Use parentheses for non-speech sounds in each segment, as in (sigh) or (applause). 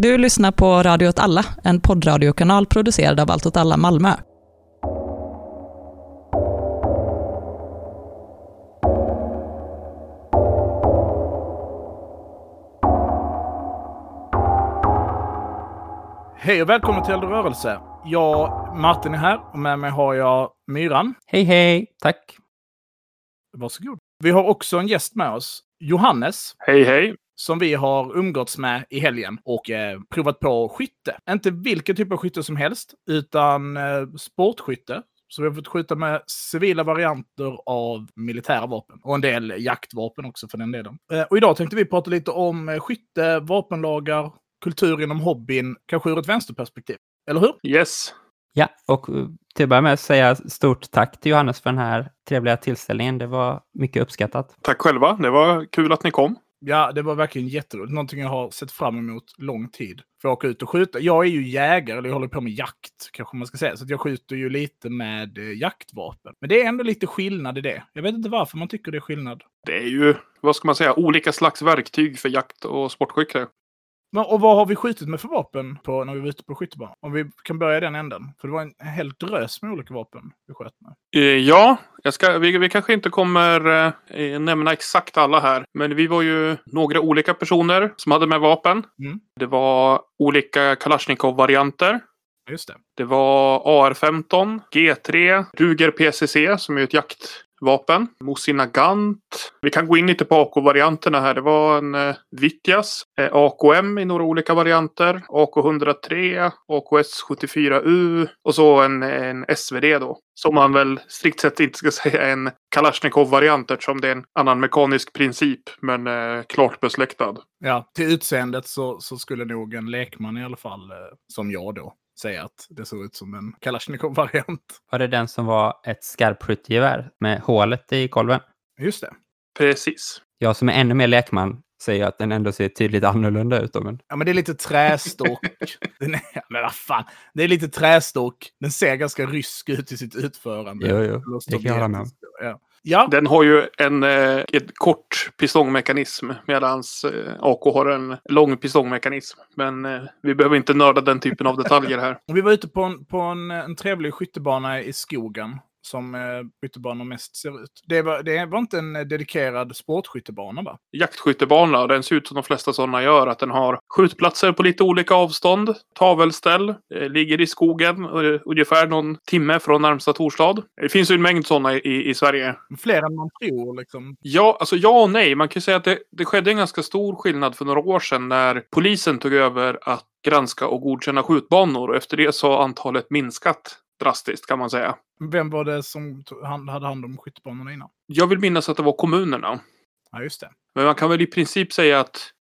Du lyssnar på Radio åt alla, en poddradiokanal producerad av Allt åt alla Malmö. Hej och välkommen till Eld och rörelse. Jag, Martin är här och med mig har jag Myran. Hej hej, tack. Varsågod. Vi har också en gäst med oss, Johannes, Hej hej! Som vi har umgåtts med i helgen och eh, provat på skytte. Inte vilken typ av skytte som helst, utan eh, sportskytte. Så vi har fått skjuta med civila varianter av militära vapen. Och en del jaktvapen också för den delen. Eh, och idag tänkte vi prata lite om eh, skytte, vapenlagar, kultur inom hobbyn, kanske ur ett vänsterperspektiv. Eller hur? Yes! Ja, och eh, till att börja med säga stort tack till Johannes för den här trevliga tillställningen. Det var mycket uppskattat. Tack själva. Det var kul att ni kom. Ja, det var verkligen jätteroligt. Någonting jag har sett fram emot lång tid. För att åka ut och skjuta. Jag är ju jägare, eller jag håller på med jakt, kanske man ska säga. Så att jag skjuter ju lite med eh, jaktvapen. Men det är ändå lite skillnad i det. Jag vet inte varför man tycker det är skillnad. Det är ju, vad ska man säga, olika slags verktyg för jakt och sportskytte. Men, och vad har vi skjutit med för vapen på, när vi var ute på skyttebanan? Om vi kan börja i den änden. För det var en hel drös med olika vapen vi sköt med. Eh, ja, ska, vi, vi kanske inte kommer eh, nämna exakt alla här. Men vi var ju några olika personer som hade med vapen. Mm. Det var olika Kalashnikov-varianter. Just det. Det var AR-15, G3, Ruger PCC som är ett Vapen. Mosinagant. Vi kan gå in lite på AK-varianterna här. Det var en eh, Vittjas, eh, AKM i några olika varianter, AK103, AKS 74U och så en, en SVD då. Som man väl strikt sett inte ska (laughs) säga är en Kalashnikov-variant eftersom det är en annan mekanisk princip men eh, klart besläktad. Ja, till utseendet så, så skulle nog en lekman i alla fall, eh, som jag då, säga att det såg ut som en Kalashnikov-variant. Var det den som var ett skarpskyttegevär med hålet i kolven? Just det. Precis. Jag som är ännu mer lekman säger att den ändå ser tydligt annorlunda ut. Men Ja, men det är lite trästock. (laughs) Den är, men vad fan. Det är lite trästock. Den ser ganska rysk ut i sitt utförande. Jo, jo, det kan jag hålla med om. Ja. Ja, Den har ju en eh, kort pistongmekanism medan eh, AK har en lång pistongmekanism. Men eh, vi behöver inte nörda den typen av detaljer här. (laughs) vi var ute på en, på en, en trevlig skyttebana i skogen. Som eh, skyttebanor mest ser ut. Det var, det var inte en eh, dedikerad sportskyttebana va? Jaktskyttebana, den ser ut som de flesta sådana gör. Att den har skjutplatser på lite olika avstånd. Tavelställ, eh, ligger i skogen eh, ungefär någon timme från närmsta Torstad. Det finns ju en mängd sådana i, i Sverige. Fler än man tror liksom. Ja, alltså ja och nej. Man kan ju säga att det, det skedde en ganska stor skillnad för några år sedan när polisen tog över att granska och godkänna skjutbanor. Och efter det så har antalet minskat drastiskt kan man säga. Vem var det som hade hand om skyttebanorna innan? Jag vill minnas att det var kommunerna. Ja, just det. Men man kan väl i princip säga att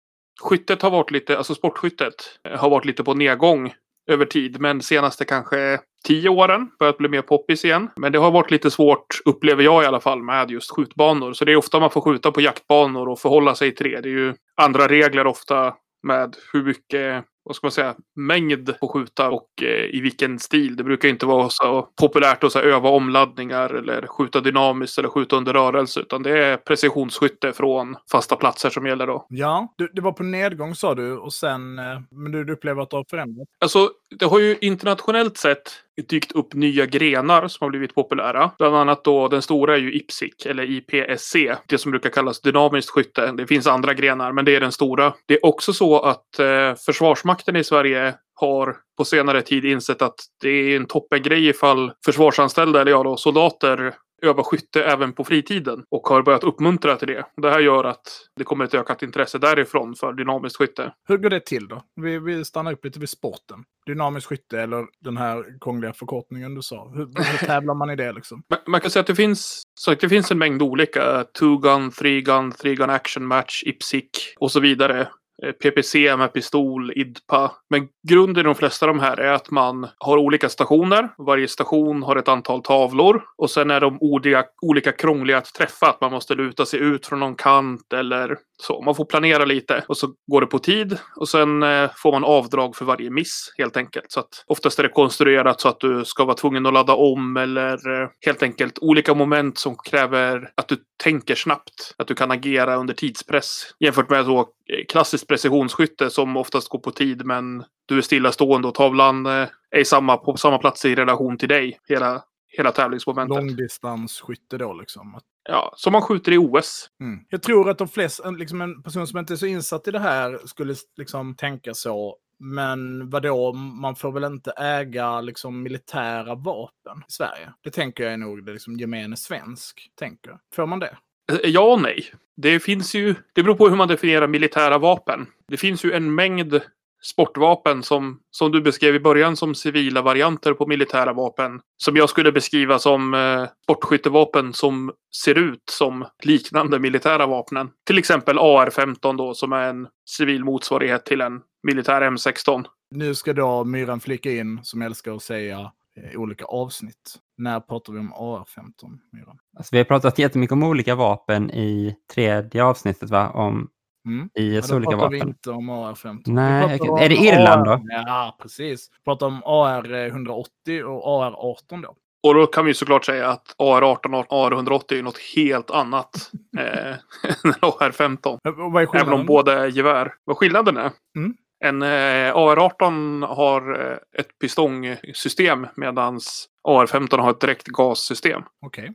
skyttet har varit lite, alltså sportskyttet eh, har varit lite på nedgång över tid. Men senaste kanske tio åren börjat bli mer poppis igen. Men det har varit lite svårt, upplever jag i alla fall, med just skjutbanor. Så det är ofta man får skjuta på jaktbanor och förhålla sig till det. Det är ju andra regler ofta med hur mycket vad ska man säga, mängd på skjuta och eh, i vilken stil. Det brukar inte vara så populärt att så här, öva omladdningar eller skjuta dynamiskt eller skjuta under rörelse. Utan det är precisionsskytte från fasta platser som gäller då. Ja, du, det var på nedgång sa du och sen, eh, men du, du upplever att det har förändrats? Alltså, det har ju internationellt sett dykt upp nya grenar som har blivit populära. Bland annat då den stora är ju IPSIC eller IPSC. Det som brukar kallas dynamiskt skytte. Det finns andra grenar, men det är den stora. Det är också så att eh, Försvarsmakten i Sverige har på senare tid insett att det är en toppengrej ifall försvarsanställda, eller ja då, soldater övar skytte även på fritiden och har börjat uppmuntra till det. Det här gör att det kommer ett ökat intresse därifrån för dynamiskt skytte. Hur går det till då? Vi, vi stannar upp lite vid sporten. Dynamisk skytte eller den här krångliga förkortningen du sa. Hur, hur tävlar man i det liksom? (laughs) Man, man kan säga att det finns, så att det finns en mängd olika. Two-gun, three-gun, three-gun action match, IPSIC och så vidare. Eh, PPC med pistol, IDPA. Men grunden i de flesta av de här är att man har olika stationer. Varje station har ett antal tavlor. Och sen är de olika, olika krångliga att träffa. Att man måste luta sig ut från någon kant eller så man får planera lite och så går det på tid och sen eh, får man avdrag för varje miss helt enkelt. Så att oftast är det konstruerat så att du ska vara tvungen att ladda om eller eh, helt enkelt olika moment som kräver att du tänker snabbt. Att du kan agera under tidspress jämfört med så eh, klassiskt precisionsskytte som oftast går på tid men du är stillastående och tavlan är samma, på samma plats i relation till dig hela, hela tävlingsmomentet. Långdistansskytte då liksom. Ja, som man skjuter i OS. Mm. Jag tror att de flesta, liksom en person som inte är så insatt i det här skulle liksom tänka så. Men vadå, man får väl inte äga liksom militära vapen i Sverige? Det tänker jag är nog det liksom gemene svensk tänker. Får man det? Eh, Ja och nej. Det finns ju, det beror på hur man definierar militära vapen. Det finns ju en mängd sportvapen som, som du beskrev i början som civila varianter på militära vapen. Som jag skulle beskriva som eh, sportskyttevapen som ser ut som liknande militära vapnen. Till exempel AR-15 då som är en civil motsvarighet till en militär M16. Nu ska då Myran flika in, som älskar att säga eh, olika avsnitt. När pratar vi om AR-15, Myran? Alltså, vi har pratat jättemycket om olika vapen i tredje avsnittet, va? Om Mm. IS Ja, då olika pratar vi vapen. inte om AR-15. Nej, okej. Är det Irland då? AR Ja, precis. Vi pratar om AR-180 och AR-18 då. Och då kan vi såklart säga att AR-18 och AR-180 är något helt annat (laughs) eh, (laughs) än AR-15. Men Vad är Även om båda är gevär. Vad skillnaden är? Mm. En eh, AR-18 har eh, ett pistongsystem medan AR-15 har ett direkt gassystem. Okej.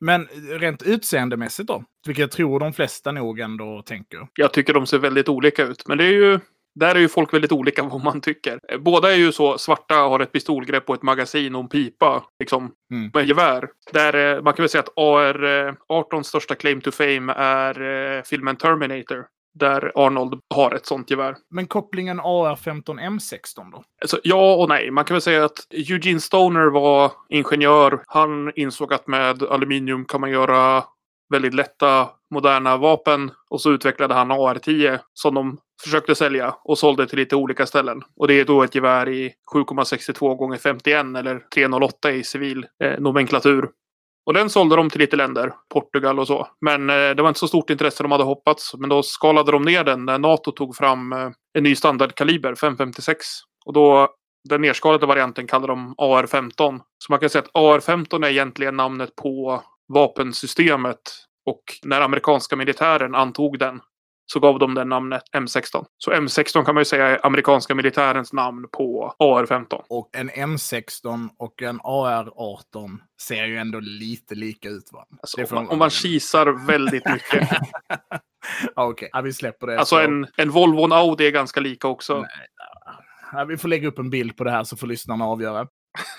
Men rent utseendemässigt då? Vilket jag tror de flesta nog ändå tänker. Jag tycker de ser väldigt olika ut. Men det är ju... Där är ju folk väldigt olika (laughs) vad man tycker. Eh, Båda är ju så. Svarta har ett pistolgrepp och ett magasin och en pipa. Liksom. Mm. Med gevär. Där, eh, man kan väl säga att AR-18 största claim to fame är eh, filmen Terminator. Där Arnold har ett sånt gevär. Men kopplingen AR-15 M16 då? Alltså, ja och nej. Man kan väl säga att Eugene Stoner var ingenjör. Han insåg att med aluminium kan man göra väldigt lätta moderna vapen. Och så utvecklade han AR-10 som de försökte sälja och sålde till lite olika ställen. Och det är då ett gevär i 7,62 gånger 51 eller 308 i civil eh, nomenklatur. Och den sålde de till lite länder, Portugal och så. Men eh, det var inte så stort intresse de hade hoppats. Men då skalade de ner den när NATO tog fram eh, en ny standardkaliber, 556. Och då, den nerskalade varianten kallade de AR-15. Så man kan säga att AR-15 är egentligen namnet på vapensystemet. Och när amerikanska militären antog den så gav de den namnet M16. Så M16 kan man ju säga är amerikanska militärens namn på AR-15. Och en M16 och en AR-18 ser ju ändå lite lika ut va? Alltså, om, man, om man kisar väldigt mycket. (laughs) Ja, Okej, ja, vi släpper det. Alltså Så- en, en Volvo och en Audi är ganska lika också. Nej, Ja, vi får lägga upp en bild på det här så får lyssnarna avgöra.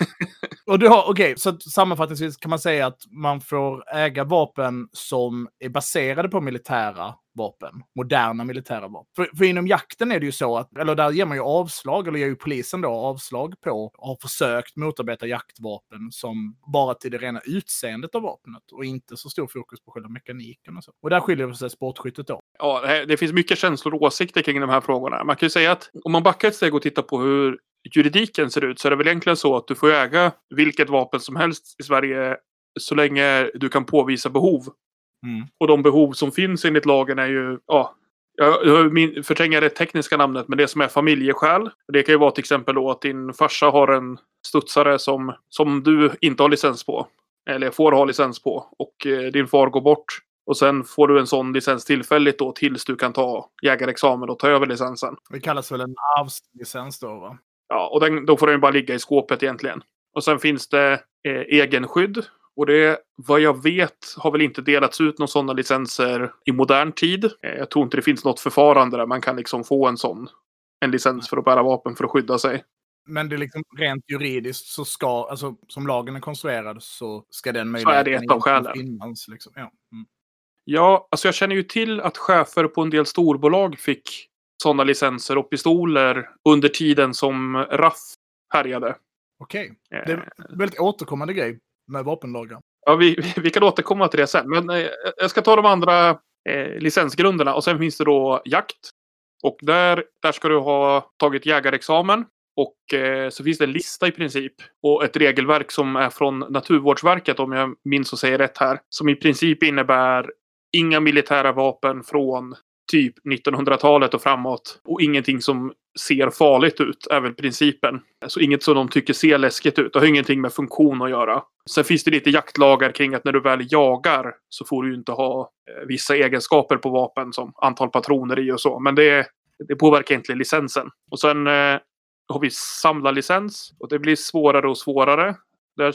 (laughs) Och du har, okej, så att sammanfattningsvis kan man säga att man får äga vapen som är baserade på militära vapen. Moderna militära vapen. För, för inom jakten är det ju så att, eller där ger man ju avslag, eller ger ju polisen då avslag på, och har försökt motarbeta jaktvapen som bara till det rena utseendet av vapnet och inte så stor fokus på själva mekaniken och så. Och där skiljer sig sportskyttet då. Ja, det det finns mycket känslor och åsikter kring de här frågorna. Man kan ju säga att om man backar ett steg och tittar på hur juridiken ser ut så är det väl egentligen så att du får äga vilket vapen som helst i Sverige så länge du kan påvisa behov. Mm. Och de behov som finns enligt lagen är ju, ja, jag förtränger det tekniska namnet, men det som är familjeskäl. Det kan ju vara till exempel då att din farsa har en studsare som, som du inte har licens på. Eller får ha licens på. Och eh, din far går bort. Och sen får du en sån licens tillfälligt då tills du kan ta jägarexamen och ta över licensen. Det kallas väl en arvslicens då va? Ja, och den, då får den ju bara ligga i skåpet egentligen. Och sen finns det eh, egenskydd. Och det, vad jag vet, har väl inte delats ut några sådana licenser i modern tid. Eh, jag tror inte det finns något förfarande där man kan liksom få en sån en licens för att bära vapen för att skydda sig. Men det är liksom rent juridiskt så ska, alltså som lagen är konstruerad så ska den Så är det möjligheten ett av skälen. finnas. Liksom. Ja. Mm. Ja, alltså jag känner ju till att chefer på en del storbolag fick sådana licenser och pistoler under tiden som RAF härjade. Okej, Eh, det är en väldigt återkommande grej med vapenlagar. Ja, vi, vi- (laughs) vi kan återkomma till det sen. Men eh, jag ska ta de andra eh, licensgrunderna. Och sen finns det då jakt. Och där, där ska du ha tagit jägarexamen. Och eh, så finns det en lista i princip. Och ett regelverk som är från Naturvårdsverket om jag minns och säger rätt här. Som i princip innebär inga militära vapen från typ 1900-talet och framåt. Och ingenting som ser farligt ut, är väl principen. Alltså inget som de tycker ser läskigt ut. Det har ingenting med funktion att göra. Sen finns det lite jaktlagar kring att när du väl jagar så får du ju inte ha eh, vissa egenskaper på vapen som antal patroner i och så. Men det, det påverkar inte licensen. Och sen eh, har vi samlarlicens och det blir svårare och svårare. Där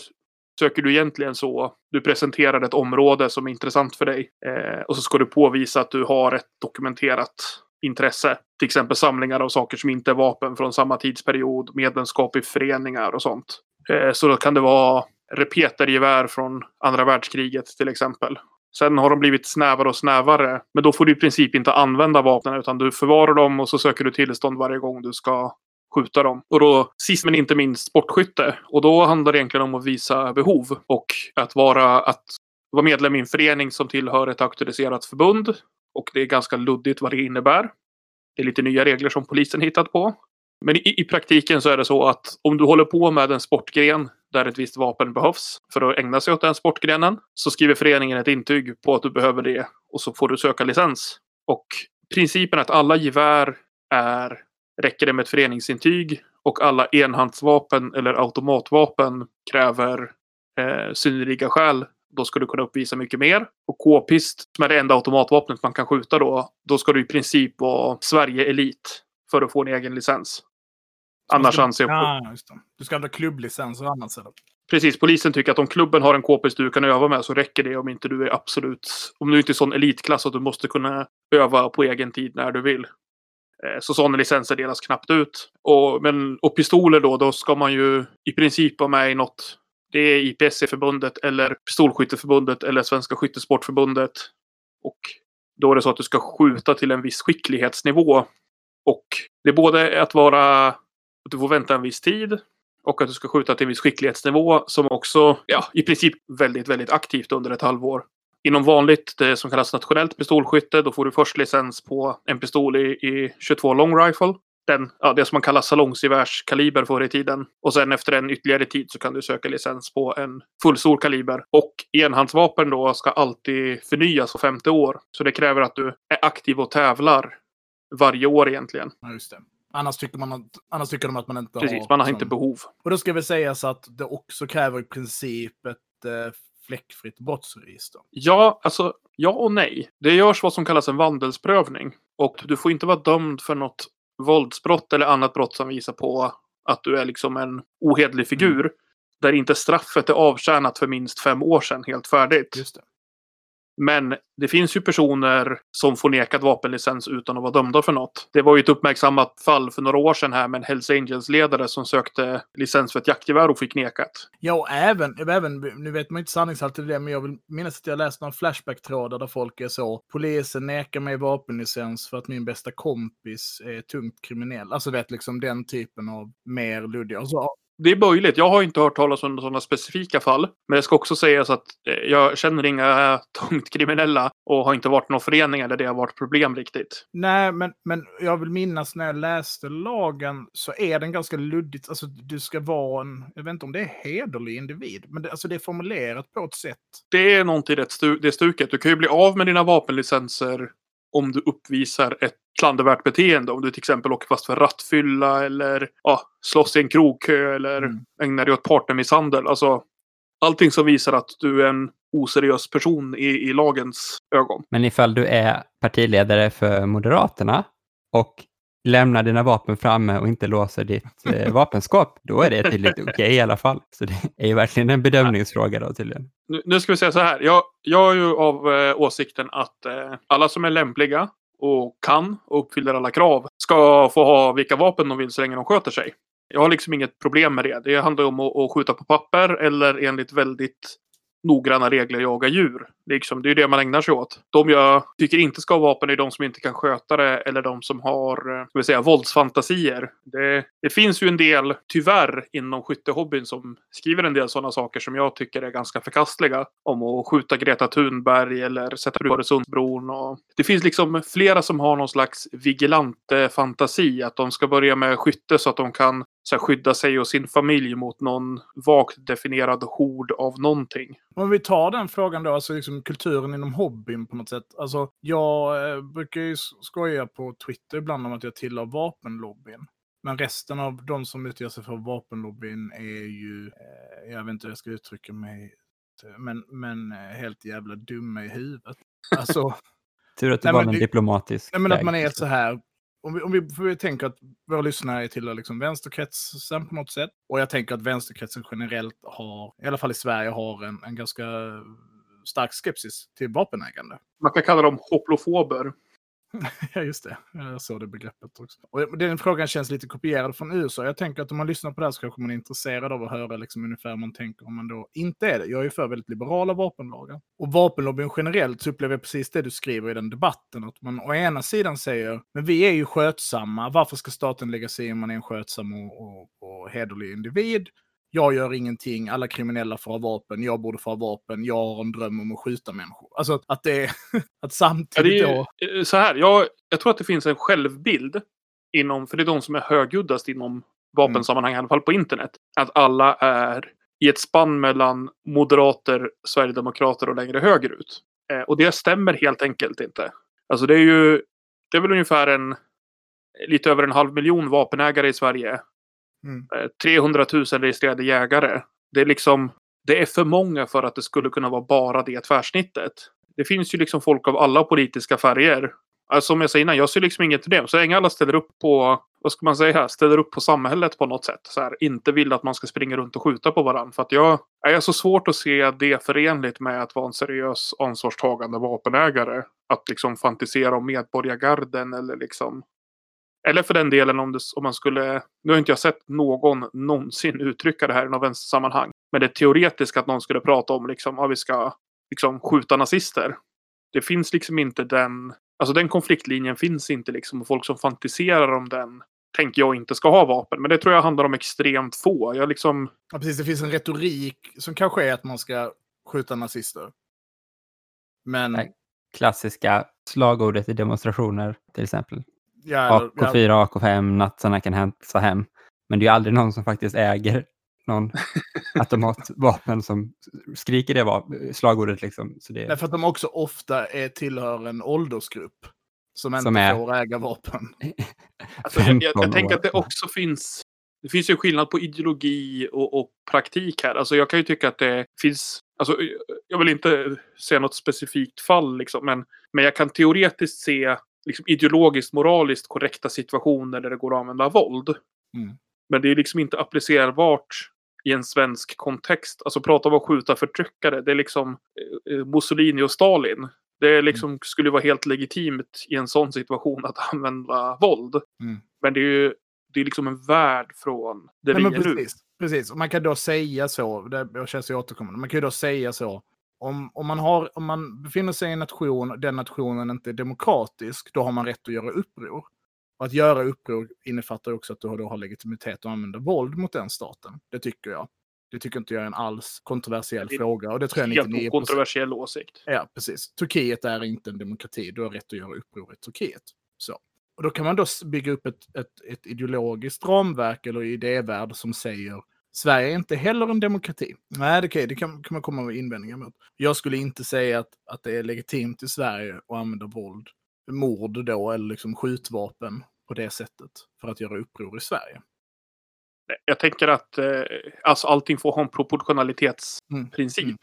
söker du egentligen så. Du presenterar ett område som är intressant för dig eh, och så ska du påvisa att du har ett dokumenterat intresse. Till exempel samlingar av saker som inte är vapen från samma tidsperiod, medlemskap i föreningar och sånt. Eh, så då kan det vara repetergevär från andra världskriget till exempel. Sen har de blivit snävare och snävare. Men då får du i princip inte använda vapnen utan du förvarar dem och så söker du tillstånd varje gång du ska skjuta dem. Och då sist men inte minst sportskytte. Och då handlar det egentligen om att visa behov och att vara, att vara medlem i en förening som tillhör ett auktoriserat förbund. Och det är ganska luddigt vad det innebär. Det är lite nya regler som polisen hittat på. Men i, i praktiken så är det så att om du håller på med en sportgren där ett visst vapen behövs för att ägna sig åt den sportgrenen så skriver föreningen ett intyg på att du behöver det och så får du söka licens. Och principen att alla gevär är räcker det med ett föreningsintyg och alla enhandsvapen eller automatvapen kräver eh, synnerliga skäl. Då ska du kunna uppvisa mycket mer. Och k-pist, som är det enda automatvapnet man kan skjuta då, då ska du i princip vara Sverige-elit för att få en egen licens. Annars ska, anser jag... Ja. Du ska ha klubblicens och annat. Eller? Precis, polisen tycker att om klubben har en k-pist du kan öva med så räcker det om inte du är absolut... Om du inte är sån elitklass att du måste kunna öva på egen tid när du vill. Eh, så sådana licenser delas knappt ut. Och, men, och pistoler då, då ska man ju i princip vara med i något. Det är IPSC-förbundet eller Pistolskytteförbundet eller Svenska Skyttesportförbundet. Och då är det så att du ska skjuta till en viss skicklighetsnivå. Och det är både att vara att du får vänta en viss tid och att du ska skjuta till en viss skicklighetsnivå som också, ja, i princip väldigt, väldigt aktivt under ett halvår. Inom vanligt, det som kallas nationellt pistolskytte, då får du först licens på en pistol i, i 22 long rifle. Den, ja, det som man kallar salongsgevärskaliber förr i tiden. Och sen efter en ytterligare tid så kan du söka licens på en fullstor kaliber. Och enhandsvapen då ska alltid förnyas var femte år. Så det kräver att du är aktiv och tävlar varje år egentligen. Ja, just det. Annars tycker, man att, annars tycker de att man inte Precis, har... man har som- inte behov. Och då ska vi säga så att det också kräver i princip ett eh, fläckfritt brottsregister. Ja, alltså ja och nej. Det görs vad som kallas en vandelsprövning. Och du får inte vara dömd för något våldsbrott eller annat brott som visar på att du är liksom en ohederlig figur. Där inte straffet är avtjänat för minst fem år sedan helt färdigt. Just det. Men det finns ju personer som får nekat vapenlicens utan att vara dömda för något. Det var ju ett uppmärksammat fall för några år sedan här med en Hells Angels-ledare som sökte licens för ett jaktgevär och fick nekat. Ja, och även, även, nu vet man inte sanningshalten i det, men jag vill minnas att jag läste några Flashback-trådar där folk är så. Polisen nekar mig vapenlicens för att min bästa kompis är tungt kriminell. Alltså vet liksom den typen av mer luddiga. Och så, det är möjligt. Jag har inte hört talas om sådana specifika fall. Men det ska också sägas att eh, jag känner inga (laughs) tungt kriminella och har inte varit någon förening där det har varit problem riktigt. Nej, men, men jag vill minnas när jag läste lagen så är den ganska luddigt. Alltså du ska vara en, jag vet inte om det är hederlig individ, men det, alltså, det är formulerat på ett sätt. Det är någonting rätt stu- det stuket. Du kan ju bli av med dina vapenlicenser om du uppvisar ett klandervärt beteende. Om du till exempel åker fast för rattfylla eller ja, slåss i en krogkö eller Mm. ägnar dig åt partnermisshandel. Alltså, allting som visar att du är en oseriös person i, i lagens ögon. Men ifall du är partiledare för Moderaterna och lämnar dina vapen framme och inte låser ditt eh, (laughs) vapenskåp, då är det tydligt okej i alla fall. Så det är ju verkligen en bedömningsfråga då tydligen. Nu, nu ska vi säga så här. Jag, jag är ju av eh, åsikten att eh, alla som är lämpliga och kan och uppfyller alla krav ska få ha vilka vapen de vill så länge de sköter sig. Jag har liksom inget problem med det. Det handlar om att, att skjuta på papper eller enligt väldigt noggranna regler jaga djur. Liksom, det är ju det man ägnar sig åt. De jag tycker inte ska ha vapen är de som inte kan sköta det eller de som har eh, ska vi säga, våldsfantasier. Det, det finns ju en del, tyvärr, inom skyttehobbyn som skriver en del sådana saker som jag tycker är ganska förkastliga. Om att skjuta Greta Thunberg eller sätta på Öresundsbron. Och det finns liksom flera som har någon slags vigilante fantasi. Att de ska börja med skytte så att de kan så här, skydda sig och sin familj mot någon vagt definierad hord av någonting. Om vi tar den frågan då, alltså liksom kulturen inom hobbyn på något sätt. Alltså, jag eh, brukar ju skoja på Twitter ibland om att jag tillhör vapenlobbyn. Men resten av de som utger sig för vapenlobbyn är ju, eh, jag vet inte hur jag ska uttrycka mig, men, men eh, helt jävla dumma i huvudet. Alltså, (laughs) Tur att du Nej, men en det- diplomatisk nej, men att man är så här, om vi, om vi, för vi tänker att våra lyssnare är tillhör liksom vänsterkretsen på något sätt. Och jag tänker att vänsterkretsen generellt har, i alla fall i Sverige, har en, en ganska stark skepsis till vapenägande. Man kan kalla dem hoplofober. (laughs) Ja, just det. Jag såg det begreppet också. Och den frågan känns lite kopierad från USA. Jag tänker att om man lyssnar på det här så kanske man är intresserad av att höra liksom ungefär hur man tänker om man då inte är det. Jag är ju för väldigt liberala vapenlagar. Och vapenlobbyn generellt så upplever jag precis det du skriver i den debatten. Att man å ena sidan säger, men vi är ju skötsamma. Varför ska staten lägga sig i om man är en skötsam och, och, och hederlig individ? Jag gör ingenting, alla kriminella får ha vapen, jag borde få ha vapen, jag har en dröm om att skjuta människor. Alltså att det är, (laughs) att Ja, det samtidigt är då... eh, så här, jag, jag tror att det finns en självbild inom, för det är de som är högljuddast inom vapensammanhang, i alla fall på internet, att alla är i ett spann mellan moderater, sverigedemokrater och längre högerut. Eh, och det stämmer helt enkelt inte. Alltså det är ju, det är väl ungefär en, lite över en halv miljon vapenägare i Sverige. Mm. Eh, 300 000 registrerade jägare. Det är liksom, det är för många för att det skulle kunna vara bara det tvärsnittet. Det finns ju liksom folk av alla politiska färger. Alltså, som jag sa innan, jag ser liksom inget problem. Så länge alla ställer upp på, vad ska man säga, ställer upp på samhället på något sätt. Så här, inte vill att man ska springa runt och skjuta på varandra. För att jag jag är så svårt att se det förenligt med att vara en seriös ansvarstagande vapenägare. Att liksom fantisera om medborgargarden eller liksom eller för den delen om, det, om man skulle... Nu har inte jag sett någon någonsin uttrycka det här i något vänstersammanhang. Men det teoretiska att någon skulle prata om liksom, ja, vi ska liksom skjuta nazister. Det finns liksom inte den... Alltså den konfliktlinjen finns inte liksom. Och folk som fantiserar om den tänker jag inte ska ha vapen. Men det tror jag handlar om extremt få. Jag liksom... Ja, precis. Det finns en retorik som kanske är att man ska skjuta nazister. Men... Nej. Klassiska slagordet i demonstrationer till exempel. Ja, eller- ja, AK4, AK5, natsarna kan hälsa hem. Men det är ju aldrig någon som faktiskt äger någon (laughs) automatvapen som skriker det slagordet. Liksom. Så det, därför att de också ofta är, tillhör en åldersgrupp som inte Som är- får äga vapen. (laughs) Alltså, jag, jag, 15 jag tänker att det också finns... Det finns ju skillnad på ideologi och, och praktik här. Alltså jag kan ju tycka att det finns... Alltså, jag vill inte säga något specifikt fall, liksom, men, men jag kan teoretiskt se liksom, ideologiskt, moraliskt korrekta situationer där det går att använda våld. Mm. Men det är liksom inte applicerbart i en svensk kontext. Alltså prata om att skjuta förtryckare. Det är liksom eh, eh, Mussolini och Stalin. Det är liksom, skulle vara helt legitimt i en sån situation att (laughs) använda våld. Mm. Men det är ju det är liksom en värld från det Nej, vi är nu. precis, precis. Och man kan då säga så, det känns ju återkommande, man kan ju då säga så. Om, om, man har, om man befinner sig i en nation och den nationen inte är demokratisk, då har man rätt att göra uppror. Och att göra uppror innefattar också att du då har legitimitet att använda våld mot den staten. Det tycker jag. Det tycker inte jag är en alls kontroversiell Det fråga. Och det tror jag Helt 99 okontroversiell åsikt. Ja, precis. Turkiet är inte en demokrati. Du har rätt att göra uppror i Turkiet. Så. Och då kan man då bygga upp ett, ett, ett ideologiskt ramverk eller idévärld som säger Sverige är inte heller en demokrati. Nej, det, okej, det kan, kan man komma med invändningar mot. Jag skulle inte säga att, att det är legitimt i Sverige att använda våld, mord då, eller liksom skjutvapen på det sättet för att göra uppror i Sverige. Jag tänker att eh, alltså allting får ha en proportionalitetsprincip. Mm.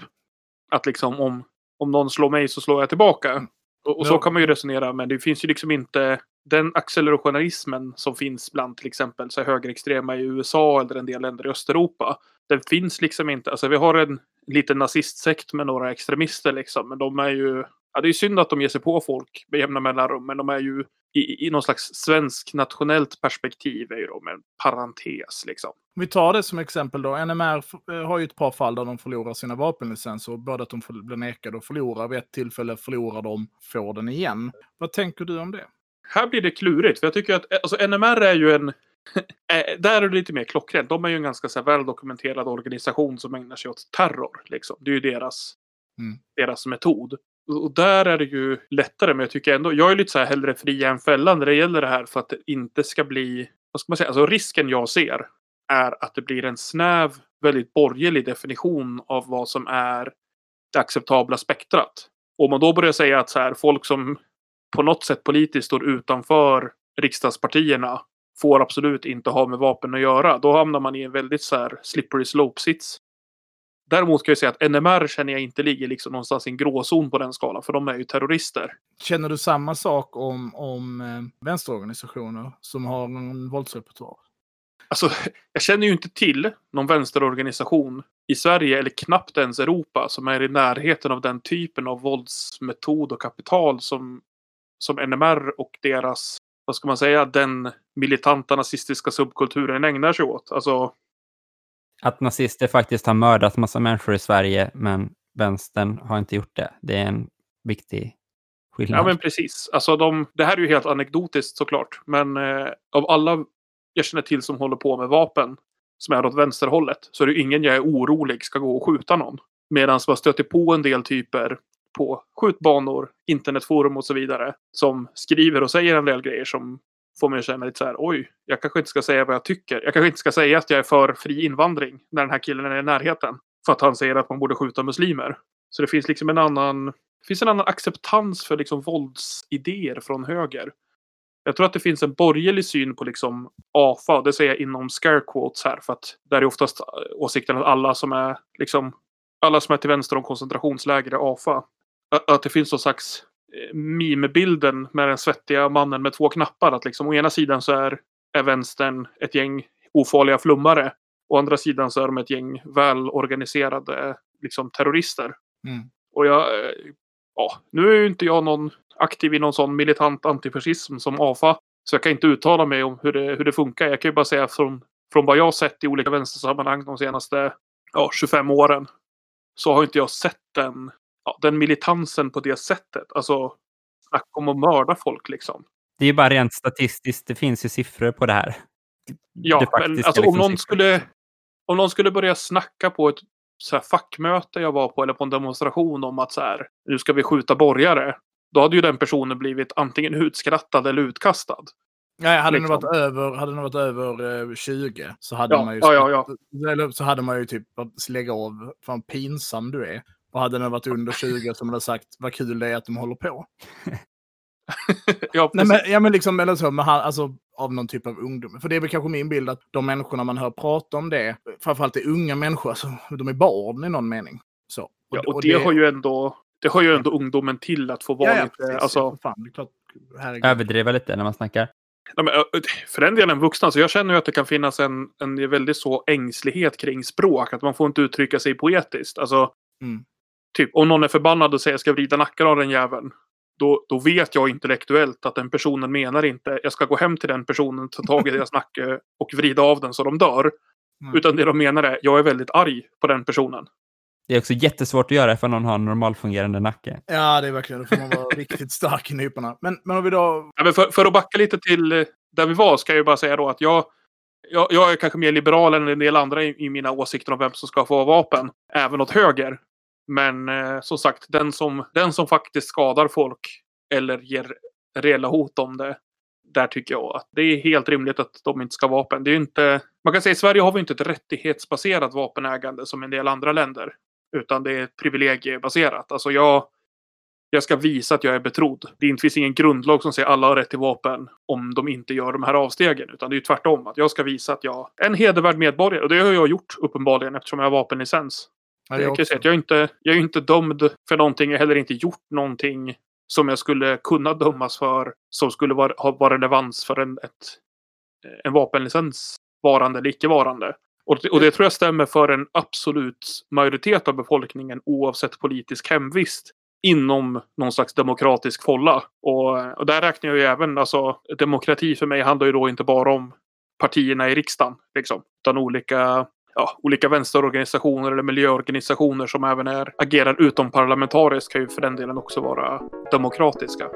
Att liksom om, om någon slår mig så slår jag tillbaka. Mm. Och, och så Ja. kan man ju resonera, men det finns ju liksom inte den accelerationismen som finns bland till exempel så högerextrema i USA eller en del länder i Östeuropa. Den finns liksom inte. Alltså vi har en liten nazistsekt med några extremister liksom, men de är ju Ja, det är synd att de ger sig på folk med jämna mellanrum, men de är ju i, i någon slags svensk nationellt perspektiv är ju de en parentes liksom. Om vi tar det som exempel då. NMR eh, har ju ett par fall där de förlorar sina vapenlicenser. Både att de blir nekade och förlorar. Vid ett tillfälle förlorar de, får den igen. Vad tänker du om det? Här blir det klurigt, för jag tycker att alltså, NMR är ju en... (laughs) eh, där är det lite mer klockrent. De är ju en ganska så här, väldokumenterad organisation som ägnar sig åt terror. Liksom. Det är ju deras, Mm. deras metod. Och där är det ju lättare, men jag tycker ändå... Jag är lite så här hellre fria än fällan när det gäller det här för att det inte ska bli... Vad ska man säga? Alltså risken jag ser är att det blir en snäv, väldigt borgerlig definition av vad som är det acceptabla spektrat. Om man då börjar säga att så här, folk som på något sätt politiskt står utanför riksdagspartierna får absolut inte ha med vapen att göra. Då hamnar man i en väldigt så här slippery slope-sits. Däremot kan jag säga att NMR känner jag inte ligger liksom någonstans i en gråzon på den skalan, för de är ju terrorister. Känner du samma sak om, om eh, vänsterorganisationer som har en våldsrepertoar? Alltså, jag känner ju inte till någon vänsterorganisation i Sverige eller knappt ens Europa som är i närheten av den typen av våldsmetod och kapital som, som NMR och deras, vad ska man säga, den militanta nazistiska subkulturen ägnar sig åt. Alltså, Att nazister faktiskt har mördat massa människor i Sverige, men vänstern har inte gjort det. Det är en viktig skillnad. Ja, men precis. Alltså de, det här är ju helt anekdotiskt såklart. Men eh, av alla jag känner till som håller på med vapen, som är åt vänsterhållet, så är det ju ingen jag är orolig ska gå och skjuta någon. Medan man stöter på en del typer på skjutbanor, internetforum och så vidare, som skriver och säger en del grejer som får mig att känna lite så här, oj, jag kanske inte ska säga vad jag tycker. Jag kanske inte ska säga att jag är för fri invandring när den här killen är i närheten. För att han säger att man borde skjuta muslimer. Så det finns liksom en annan det finns en annan acceptans för liksom våldsidéer från höger. Jag tror att det finns en borgerlig syn på liksom AFA, det säger jag inom scare quotes här, för att där är oftast eh, åsikten att alla som är liksom alla som är till vänster om koncentrationsläger är AFA. Att det finns någon slags eh, meme-bilden med den svettiga mannen med två knappar. Att liksom å ena sidan så är, är vänstern ett gäng ofarliga flummare. Å andra sidan så är de ett gäng välorganiserade liksom, terrorister. Mm. Och jag, eh, ja, nu är ju inte jag någon aktiv i någon sån militant antifascism som AFA. Så jag kan inte uttala mig om hur det, hur det funkar. Jag kan ju bara säga från, från vad jag har sett i olika vänstersammanhang de senaste ja, 25 åren. Så har inte jag sett den, ja, den militansen på det sättet. Alltså, snacka om att mörda folk liksom. Det är ju bara rent statistiskt, det finns ju siffror på det här. Ja, Det men alltså, om, liksom någon siffror. skulle, om någon skulle börja snacka på ett så här, fackmöte jag var på eller på en demonstration om att så här, nu ska vi skjuta borgare. Då hade ju den personen blivit antingen utskrattad eller utkastad. Nej, hade, Liksom. det varit över, hade det varit över eh, 20 så hade Ja, man ju ja, ja, så hade man ju typ att lägga av, fan pinsam du är. Och hade den varit under 20 som hade sagt vad kul det är att de håller på. (laughs) ja, Nej, men, ja, men liksom, eller så, men han, alltså, av någon typ av ungdom. För det är väl kanske min bild att de människorna man hör prata om det, framförallt är unga människor, alltså, de är barn i någon mening. Så. ja, och det, har ju ändå, det har ju ändå ungdomen till att få vara ja, ja, lite... precis. Alltså, Fan, det klart. Överdriva lite när man snackar. Nej, men, för den delen vuxna, så jag känner ju att det kan finnas en, en väldigt så ängslighet kring språk. Att man får inte uttrycka sig poetiskt. Alltså, Mm. Typ om någon är förbannad och säger jag ska vrida nacken av den jäveln. Då, då vet jag intellektuellt att den personen menar inte jag ska gå hem till den personen, ta tag i deras nacke och vrida av den så de dör. Mm. Utan det de menar är jag är väldigt arg på den personen. Det är också jättesvårt att göra för någon har en normalfungerande nacke. Ja, det är verkligen, då får man vara riktigt stark i nyporna. Men, men om vi då... Ja, men för, för att backa lite till eh, där vi var ska jag ju bara säga då att jag, jag, jag är kanske mer liberal än en del andra i, i mina åsikter om vem som ska få vapen. Även åt höger. Men eh, som sagt, den som, den som faktiskt skadar folk eller ger reella hot om det. Där tycker jag att det är helt rimligt att de inte ska ha vapen. Det är ju inte, man kan säga att i Sverige har vi inte ett rättighetsbaserat vapenägande som en del andra länder. Utan det är privilegiebaserat. Alltså jag, jag ska visa att jag är betrodd. Det finns ingen grundlag som säger att alla har rätt till vapen om de inte gör de här avstegen. Utan det är ju tvärtom. Att jag ska visa att jag är en hedervärd medborgare. Och det har jag gjort uppenbarligen eftersom jag har vapenlicens. Ja, Jag jag kan säga att jag är inte, jag är inte dömd för någonting. Jag har heller inte gjort någonting som jag skulle kunna dömas för. Som skulle vara, ha relevans för en, ett, en vapenlicens varande eller icke-varande. Och det, och det tror jag stämmer för en absolut majoritet av befolkningen oavsett politisk hemvist inom någon slags demokratisk folla. Och, och där räknar jag ju även, alltså demokrati för mig handlar ju då inte bara om partierna i riksdagen, liksom, utan olika ja, olika vänsterorganisationer eller miljöorganisationer som även är, agerar utomparlamentariskt kan ju för den delen också vara demokratiska.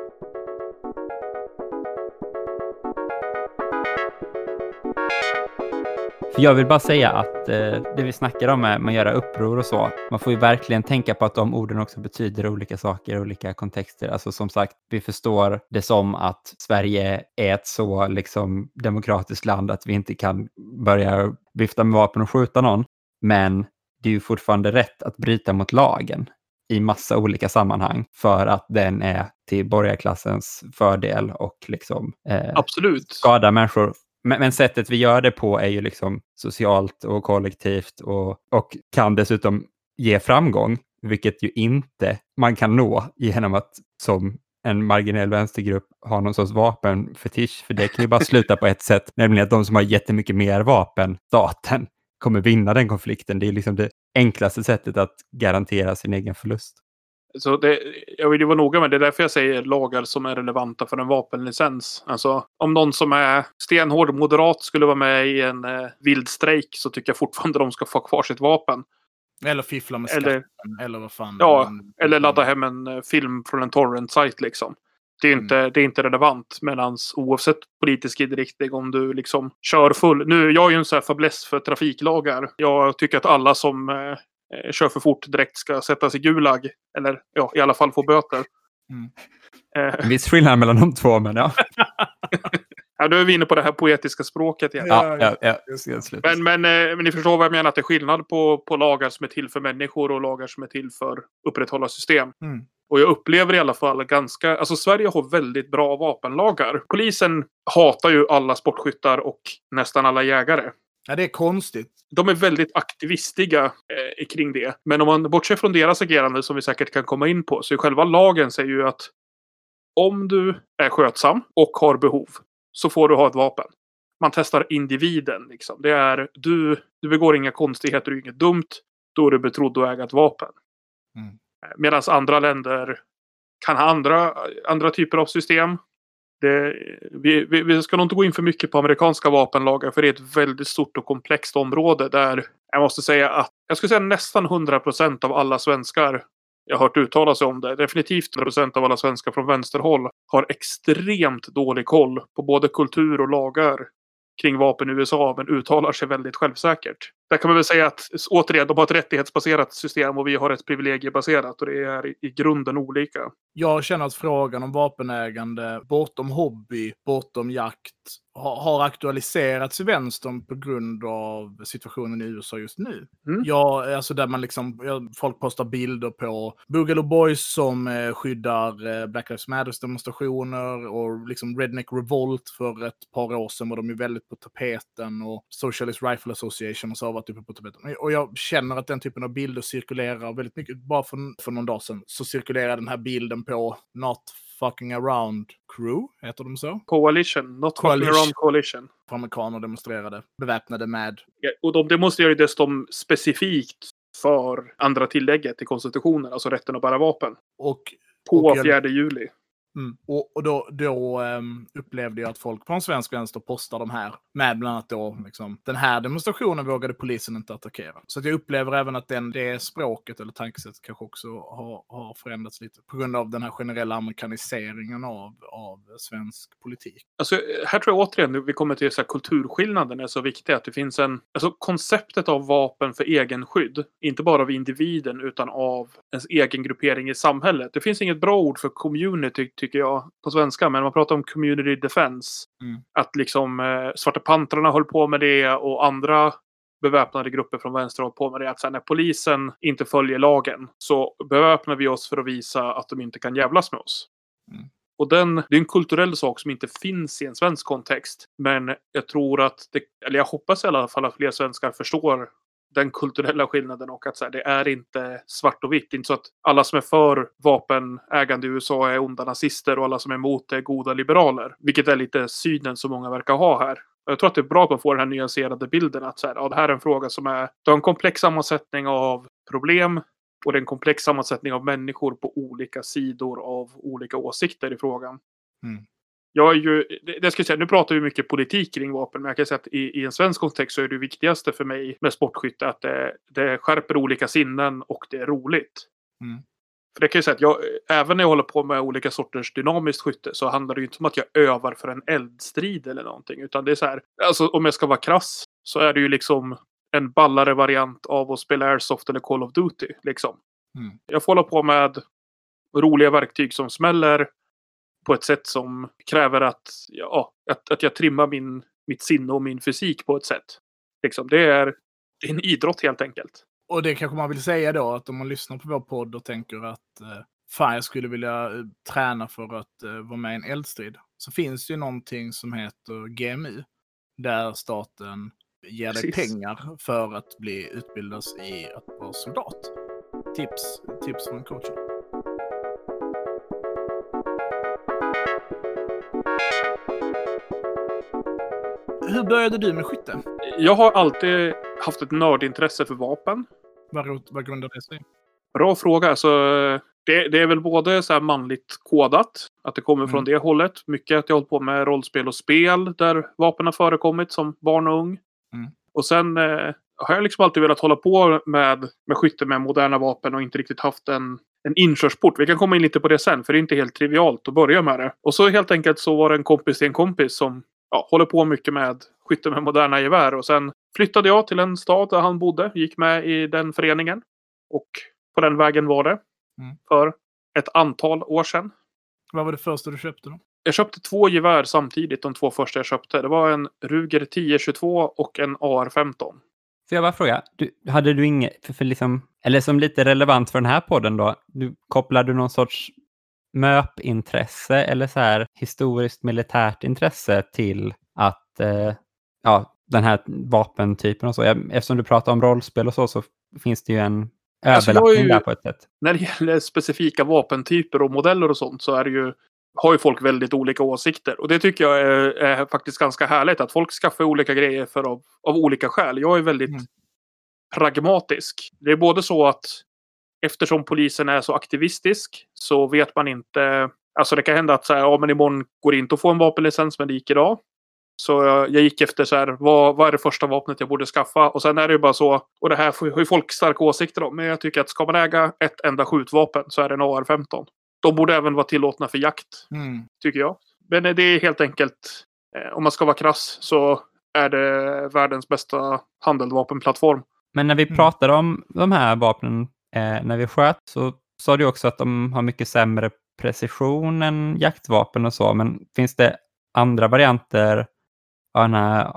Jag vill bara säga att eh, det vi snackar om är med att göra uppror och så, man får ju verkligen tänka på att de orden också betyder olika saker i olika kontexter. Alltså som sagt, vi förstår det som att Sverige är ett så liksom demokratiskt land att vi inte kan börjar vifta med vapen och skjuta någon. Men det är ju fortfarande rätt att bryta mot lagen i massa olika sammanhang för att den är till borgarklassens fördel och liksom eh, Absolut. skadar människor. Men, men, sättet vi gör det på är ju liksom socialt och kollektivt och, och kan dessutom ge framgång, vilket ju inte man kan nå genom att som en marginell vänstergrupp ha någon sorts vapenfetisch, för det kan ju bara sluta på ett sätt, nämligen att de som har jättemycket mer vapen, staten, kommer vinna den konflikten. Det är liksom det enklaste sättet att garantera sin egen förlust. Så det, jag vill ju vara noga med det. är därför jag säger lagar som är relevanta för en vapenlicens. Alltså om någon som är stenhård moderat skulle vara med i en eh, vild strejk så tycker jag fortfarande de ska få kvar sitt vapen. Eller fiffla med skatten. Eller, eller vad fan. Ja, eller ladda hem en eh, film från en torrent-sajt liksom. Det är, inte, mm. det är inte relevant. Medan oavsett politisk inriktning, om du liksom kör full. Nu, jag är ju en sån här fäbless för trafiklagar. Jag tycker att alla som eh, kör för fort direkt ska sättas i Gulag. Eller ja, i alla fall få böter. Mm. Eh. En viss skillnad mellan de två, men ja. (laughs) ja, då är vi inne på det här poetiska språket igen. Ja, ja, ja. Men, men, eh, men ni förstår vad jag menar, att det är skillnad på, på lagar som är till för människor och lagar som är till för upprätthålla system. Mm. Och jag upplever i alla fall ganska, alltså Sverige har väldigt bra vapenlagar. Polisen hatar ju alla sportskyttar och nästan alla jägare. Ja, det är konstigt. De är väldigt aktivistiga eh, kring det. Men om man bortser från deras agerande, som vi säkert kan komma in på, så är själva lagen säger ju att om du är skötsam och har behov så får du ha ett vapen. Man testar individen. Liksom. Det är du, du begår inga konstigheter, du inget dumt. Då är du betrodd att äga ett vapen. Mm. Medan andra länder kan ha andra, andra typer av system. Det, vi, vi, vi, ska nog inte gå in för mycket på amerikanska vapenlagar för det är ett väldigt stort och komplext område där jag måste säga att jag skulle säga nästan 100 procent av alla svenskar jag har hört uttala sig om det. Definitivt procent av alla svenskar från vänsterhåll har extremt dålig koll på både kultur och lagar kring vapen i USA, men uttalar sig väldigt självsäkert. Där kan man väl säga att återigen, de har ett rättighetsbaserat system och vi har ett privilegiebaserat och det är i, i grunden olika. Jag känner att frågan om vapenägande bortom hobby, bortom jakt, har aktualiserats i vänstern på grund av situationen i USA just nu. Mm. Ja, alltså där man liksom, folk postar bilder på Boogaloo Boys som eh, skyddar eh, Black Lives Matters demonstrationer och liksom Redneck Revolt för ett par år sedan var de ju väldigt på tapeten och Socialist Rifle Association och så varit uppe på tapeten. Och jag känner att den typen av bilder cirkulerar väldigt mycket. Bara för, för någon dag sedan så cirkulerar den här bilden på Not Fucking Around Crew, heter de så? Coalition, Not Coalition. Fucking Around Coalition. Amerikaner demonstrerade, beväpnade med... Ja, och de demonstrerar ju dessutom specifikt för andra tillägget i konstitutionen, alltså rätten att bära vapen. Och, på och 4 juli. Mm. Och, och, då, då um, upplevde jag att folk från svensk vänster postar de här med bland annat då liksom, den här demonstrationen vågade polisen inte attackera. Så jag upplever även att den, det språket eller tankesättet kanske också har, har förändrats lite på grund av den här generella amerikaniseringen av, av svensk politik. Alltså, här tror jag återigen vi kommer till så här, kulturskillnaden är så viktig att det finns en, alltså konceptet av vapen för egen skydd, inte bara av individen utan av ens egen gruppering i samhället. Det finns inget bra ord för community tycker jag, på svenska. Men man pratar om community defense. Mm. Att liksom eh, Svarta Pantrarna höll på med det och andra beväpnade grupper från vänster håller på med det. Att sen när polisen inte följer lagen så beväpnar vi oss för att visa att de inte kan jävlas med oss. Mm. Och den, det är en kulturell sak som inte finns i en svensk kontext. Men jag tror att, det, eller jag hoppas i alla fall att fler svenskar förstår den kulturella skillnaden och att så här, det är inte svart och vitt. Inte så att alla som är för vapenägande i USA är onda nazister och alla som är emot är goda liberaler. Vilket är lite synen som många verkar ha här. Jag tror att det är bra att man får den här nyanserade bilden att så här, ja, det här är en fråga som är, det har en komplex sammansättning av problem och det är en komplex sammansättning av människor på olika sidor av olika åsikter i frågan. Mm jag är ju, det ska jag säga, nu pratar vi mycket politik kring vapen, men jag kan säga att i, i en svensk kontext så är det viktigaste för mig med sportskytte att det, det skärper olika sinnen och det är roligt. Mm. För det kan jag säga att jag, även när jag håller på med olika sorters dynamiskt skytte så handlar det ju inte om att jag övar för en eldstrid eller någonting. Utan det är så här, alltså om jag ska vara krass så är det ju liksom en ballare variant av att spela Airsoft eller Call of Duty. Liksom. Mm. Jag får hålla på med roliga verktyg som smäller på ett sätt som kräver att, ja, att, att jag trimmar min, mitt sinne och min fysik på ett sätt. Liksom, det, är, en idrott helt enkelt. Och det kanske man vill säga då, att om man lyssnar på vår podd och tänker att eh, fan, jag skulle vilja eh, träna för att eh, vara med i en eldstrid. Så finns det ju någonting som heter GMU, där staten ger dig Precis. pengar för att bli utbildad i att vara soldat. Tips, tips från coachen. Hur började du med skytte? Jag har alltid haft ett nördintresse för vapen. Vad, grundar det sig? Bra fråga. Alltså, det, det är väl både så här manligt kodat, att det kommer från Mm. det hållet. Mycket att jag hållit på med rollspel och spel där vapen har förekommit som barn och ung. Mm. Och sen eh, har jag liksom alltid velat hålla på med, med skytte med moderna vapen och inte riktigt haft en, en inkörsport. Vi kan komma in lite på det sen, för det är inte helt trivialt att börja med det. Och så helt enkelt så var det en kompis till en kompis som ja, håller på mycket med skytte med moderna gevär. Och sen flyttade jag till en stad där han bodde, gick med i den föreningen. Och på den vägen var det. Mm. För ett antal år sedan. Vad var det första du köpte då? Jag köpte två gevär samtidigt, de två första jag köpte. Det var en Ruger 1022 och en AR-15. Får jag bara fråga, du, hade du inget, för, för liksom, eller som lite relevant för den här podden då, du, kopplar du någon sorts MÖP-intresse eller så här historiskt militärt intresse till att, eh, ja, den här vapentypen och så. Eftersom du pratar om rollspel och så, så finns det ju en Alltså, överlappning ju- där på ett sätt. När det gäller specifika vapentyper och modeller och sånt så är det ju har ju folk väldigt olika åsikter. Och det tycker jag är, är faktiskt ganska härligt. Att folk skaffar olika grejer för av, av olika skäl. Jag är väldigt Mm. pragmatisk. Det är både så att eftersom polisen är så aktivistisk så vet man inte. Alltså det kan hända att så här, ja, men imorgon går det inte att få en vapenlicens men det gick idag. Så jag, jag gick efter så här, vad, vad är det första vapnet jag borde skaffa? Och sen är det ju bara så, och det här får- har ju folk starka åsikter om, men jag tycker att ska man äga ett enda skjutvapen så är det en AR-15. De borde även vara tillåtna för jakt, Mm. tycker jag. Men det är helt enkelt, eh, om man ska vara krass, så är det världens bästa handeldvapenplattform. Men när vi Mm. pratade om de här vapnen eh, när vi sköt så sa du också att de har mycket sämre precision än jaktvapen och så. Men finns det andra varianter av den här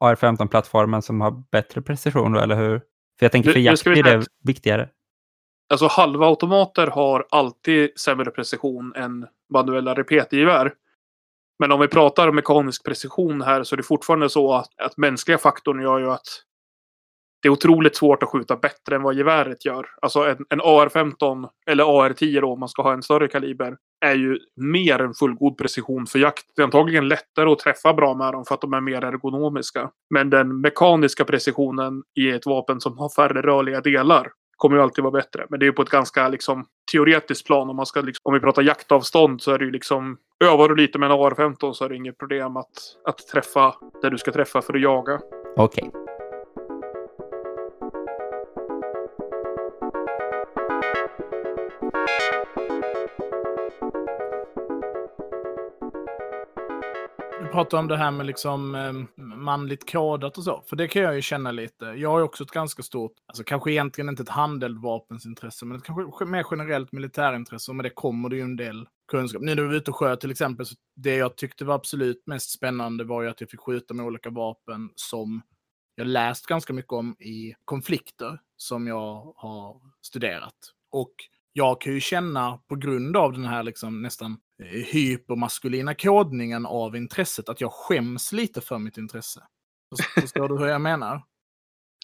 AR-15-plattformen som har bättre precision då, eller hur? För jag tänker för jakt är det viktigare. Alltså halvautomater har alltid sämre precision än manuella repetgevär. Men om vi pratar mekanisk precision här så är det fortfarande så att, att mänskliga faktorn gör ju att det är otroligt svårt att skjuta bättre än vad geväret gör. Alltså en, en AR-15 eller AR-10 då, om man ska ha en större kaliber, är ju mer än fullgod precision för jakt. Det är antagligen lättare att träffa bra med dem för att de är mer ergonomiska. Men den mekaniska precisionen i ett vapen som har färre rörliga delar kommer ju alltid vara bättre. Men det är ju på ett ganska liksom, teoretiskt plan. Om, man ska, liksom, om vi pratar jaktavstånd så är det ju liksom... Övar du lite med en AR-15 så är det inget problem att, att träffa där du ska träffa för att jaga. Okej. Okay. Pratar om det här med liksom eh, manligt kodat och så. För det kan jag ju känna lite. Jag har ju också ett ganska stort, alltså kanske egentligen inte ett handeldvapensintresse, men ett kanske mer generellt militärintresse. Och med det kommer det ju en del kunskap. Nu när vi var ute och sköt till exempel, så det jag tyckte var absolut mest spännande var ju att jag fick skjuta med olika vapen som jag läst ganska mycket om i konflikter som jag har studerat. Och jag kan ju känna på grund av den här liksom nästan hypermaskulina kodningen av intresset att jag skäms lite för mitt intresse. Först- Förstår du hur jag menar? Att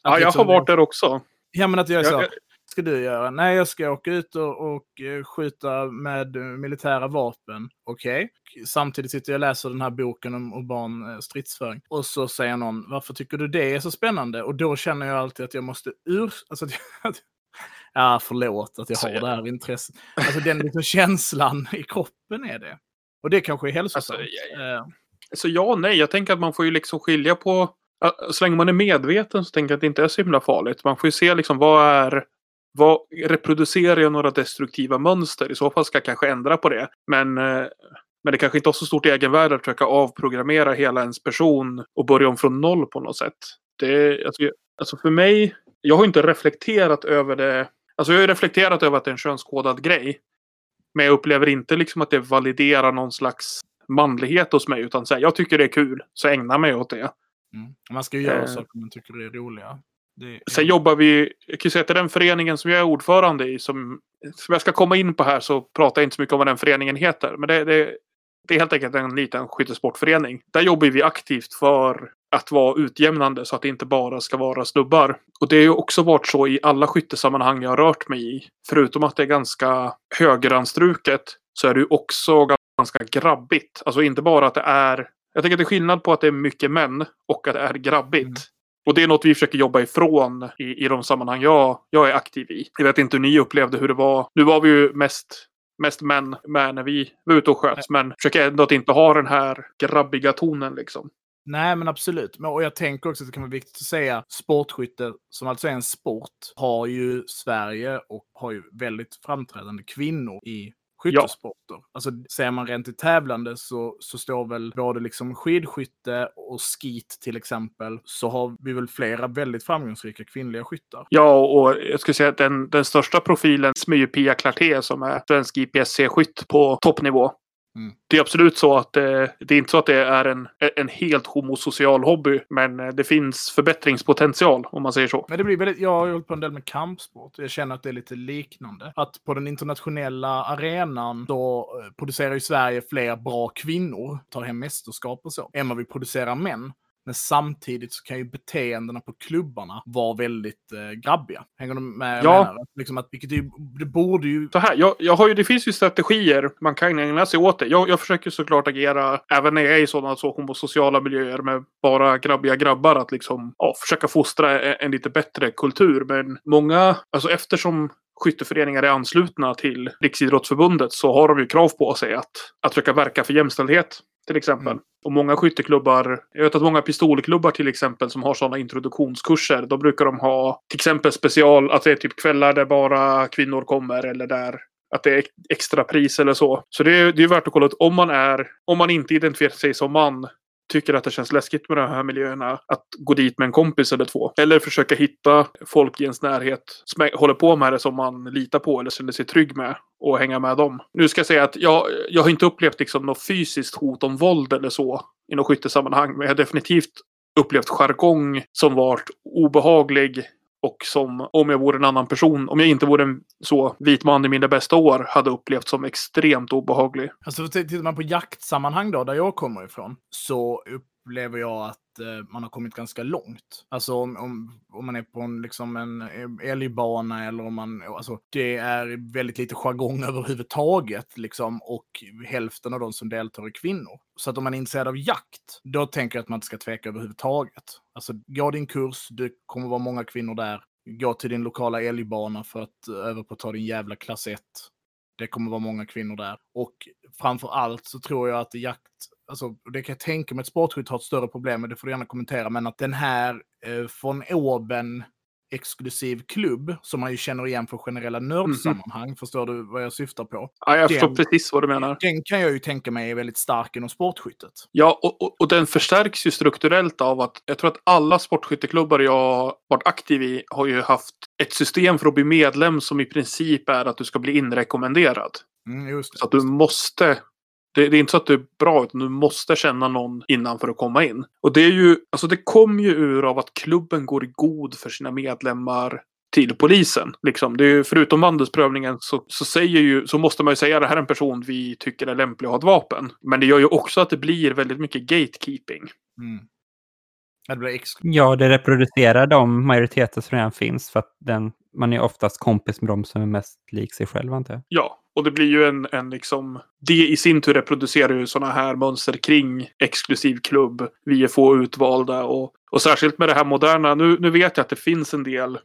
Ja, jag liksom- har varit där också. Ja, men att jag är så. Jag- ska du göra? Nej, jag ska åka ut och, och eh, skjuta med eh, militära vapen. Okej. Samtidigt sitter jag och läser den här boken om urban eh, stridsföring. Och så säger någon, varför tycker du det är så spännande? Och då känner jag alltid att jag måste ur... Alltså, att jag, (laughs) ja, förlåt att jag har jag- det här intresset. Alltså den liksom känslan i kroppen är det. Och det kanske är hälsosamt. Alltså, jag- Eh, Så ja och nej. Jag tänker att man får ju liksom skilja på... ja, Så länge man är medveten så tänker jag att det inte är så himla farligt. Man får ju se liksom vad är... Vad, reproducerar jag några destruktiva mönster? I så fall ska jag kanske ändra på det. Men, eh, men det kanske inte har så stort egenvärde att försöka avprogrammera hela ens person och börja om från noll på något sätt. Det, alltså, alltså för mig, jag har inte reflekterat över det. Alltså jag har ju reflekterat över att det är en könskodad grej. Men jag upplever inte liksom att det validerar någon slags manlighet hos mig. Utan så här, jag tycker det är kul, så ägna mig åt det. Mm. Man ska ju göra Eh. saker man tycker är roliga. Det är... Sen jobbar vi, jag kan ju säga att den föreningen som jag är ordförande i, som, som jag ska komma in på här så pratar jag inte så mycket om vad den föreningen heter. Men det, det, det är helt enkelt en liten skyttesportförening. Där jobbar vi aktivt för att vara utjämnande så att det inte bara ska vara snubbar. Och det har ju också varit så i alla skyttesammanhang jag har rört mig i. Förutom att det är ganska högeranstruket så är det ju också ganska grabbigt. Alltså inte bara att det är... Jag tänker att det är skillnad på att det är mycket män och att det är grabbigt. Mm. Och det är något vi försöker jobba ifrån i, i de sammanhang jag, jag är aktiv i. Jag vet inte hur ni upplevde hur det var. Nu var vi ju mest, mest män med när vi var ute och sköt. Men försöker ändå att inte ha den här grabbiga tonen liksom. Nej, men absolut. Och jag tänker också att det kan vara viktigt att säga sportskytte, som alltså är en sport, har ju Sverige och har ju väldigt framträdande kvinnor i skyttesporter. Alltså ser man rent i tävlande så, så står väl både liksom skidskytte och skit till exempel, så har vi väl flera väldigt framgångsrika kvinnliga skyttar. Ja, och jag skulle säga att den, den största profilen är ju Pia Clarté som är svensk IPSC-skytt på toppnivå. Mm. Det är absolut så att det, det är inte så att det är en, en helt homosocial hobby, men eh, det finns förbättringspotential om man säger så. Men det blir väldigt, jag har ju hållit på en del med kampsport. Jag känner att det är lite liknande. Att på den internationella arenan då eh, producerar ju Sverige fler bra kvinnor, tar hem mästerskap och så, än vad vi producerar män. Men samtidigt så kan ju beteendena på klubbarna vara väldigt eh, grabbiga. Hänger du med? Ja. Liksom att, vilket ju- det borde ju... Så här, jag, jag har ju, det finns ju strategier man kan ägna sig åt det. Jag, jag försöker såklart agera även när jag är i sådana så homosociala miljöer med bara grabbiga grabbar. Att liksom ja, försöka fostra en, en lite bättre kultur. Men många, alltså eftersom skytteföreningar är anslutna till Riksidrottsförbundet så har de ju krav på sig att, att försöka verka för jämställdhet. Till exempel. Mm. Och många skytteklubbar, jag vet att många pistolklubbar till exempel som har sådana introduktionskurser, då brukar de ha till exempel special, att det är typ kvällar där bara kvinnor kommer eller där att det är extra pris eller så. Så det är, är värt att kolla ut om man är, om man inte identifierar sig som man, tycker att det känns läskigt med de här miljöerna, att gå dit med en kompis eller två. Eller försöka hitta folk i ens närhet som håller på med det som man litar på eller känner sig trygg med och hänga med dem. Nu ska jag säga att jag, jag har inte upplevt liksom något fysiskt hot om våld eller så i något skyttesammanhang, men jag har definitivt upplevt jargong som varit obehaglig och som om jag vore en annan person, om jag inte vore en så vit man i mina bästa år, hade upplevt som extremt obehaglig. Alltså tittar man på jaktsammanhang då, där jag kommer ifrån, så upplever jag att eh, man har kommit ganska långt. Alltså om, om, om man är på en, liksom en älgbana eller om man, alltså det är väldigt lite jargong överhuvudtaget liksom och hälften av de som deltar är kvinnor. Så att om man är intresserad av jakt, då tänker jag att man inte ska tveka överhuvudtaget. Alltså gå din kurs, det kommer vara många kvinnor där. Gå till din lokala älgbana för att eh, öva på att ta din jävla klass 1. Det kommer vara många kvinnor där. Och framför allt så tror jag att jakt, alltså det kan jag tänka mig att sportskytt har ett större problem med, det får du gärna kommentera, men att den här eh, från oben exklusiv klubb som man ju känner igen från generella nördsammanhang, förstår du vad jag syftar på? Ja, jag förstår Den- precis vad du menar. Den kan jag ju tänka mig är väldigt stark inom sportskyttet. Ja, och, och, och den förstärks ju strukturellt av att jag tror att alla sportskytteklubbar jag varit aktiv i har ju haft ett system för att bli medlem som i princip är att du ska bli inrekommenderad. Mm, just det. Så att du måste. Det, det är inte så att du är bra, utan du måste känna någon innan för att komma in. Och det är ju, alltså det kom ju ur av att klubben går i god för sina medlemmar till polisen. Liksom. Det är ju, förutom vandelsprövningen så, så, säger ju, så måste man ju säga att det här är en person vi tycker är lämplig att ha ett vapen. Men det gör ju också att det blir väldigt mycket gatekeeping. Mm. Ja, Det Ja, det reproducerar de majoriteter som redan finns för att den, man är oftast kompis med de som är mest lik sig själv, antar jag. Ja, och det blir ju en, en liksom... Det i sin tur reproducerar ju sådana här mönster kring exklusiv klubb. Vi är få utvalda och, och särskilt med det här moderna. Nu, nu vet jag att det finns en del.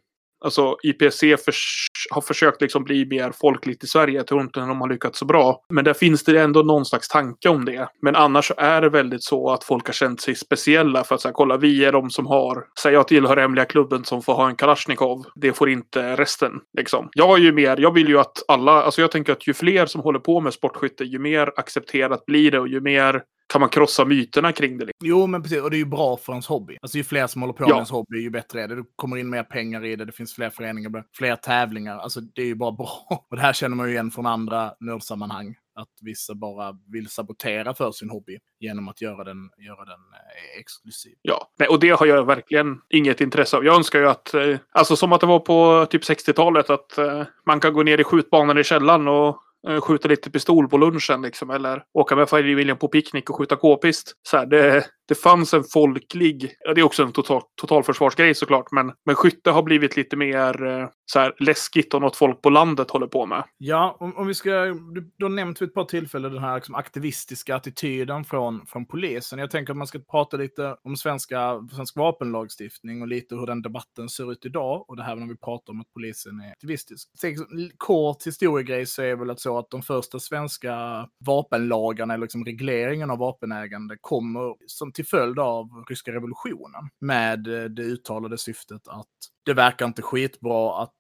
Alltså IPC förs har försökt liksom bli mer folkligt i Sverige. Jag tror inte de har lyckats så bra. Men där finns det ändå någon slags tanke om det. Men annars så är det väldigt så att folk har känt sig speciella för att säga kolla vi är de som har, säg jag tillhör hemliga klubben som får ha en Kalashnikov. Det får inte resten. Liksom. Jag är ju mer, jag vill ju att alla, alltså jag tänker att ju fler som håller på med sportskytte, ju mer accepterat blir det och ju mer kan man krossa myterna kring det. liksom. Jo, men precis. Och det är ju bra för ens hobby. Alltså ju fler som håller på Ja. med ens hobby, ju bättre är det. Det kommer in mer pengar i det, det finns fler föreningar, fler tävlingar. Alltså det är ju bara bra. (laughs) Och det här känner man ju igen från andra nördsammanhang. Att vissa bara vill sabotera för sin hobby genom att göra den, göra den eh, exklusiv. Ja, Nej, och det har jag verkligen inget intresse av. Jag önskar ju att, eh, alltså som att det var på typ 60-talet, att eh, man kan gå ner i skjutbanan i källaren och Eh, skjuta lite pistol på lunchen liksom. Eller åka med familjen på picknick och skjuta k-pist. Så här, det, det fanns en folklig, ja, det är också en total, totalförsvarsgrej såklart, men, men skytte har blivit lite mer eh, så här, läskigt och något folk på landet håller på med. Ja, om, om vi ska, du, du har nämnt vid ett par tillfällen den här liksom, aktivistiska attityden från, från polisen. Jag tänker att man ska prata lite om svenska, svensk vapenlagstiftning och lite hur den debatten ser ut idag. Och det här när vi pratar om att polisen är aktivistisk. Tänk, kort historiegrej så är väl att så att de första svenska vapenlagarna, eller liksom regleringen av vapenägande, kommer som till följd av ryska revolutionen. Med eh, det uttalade syftet att det verkar inte skitbra att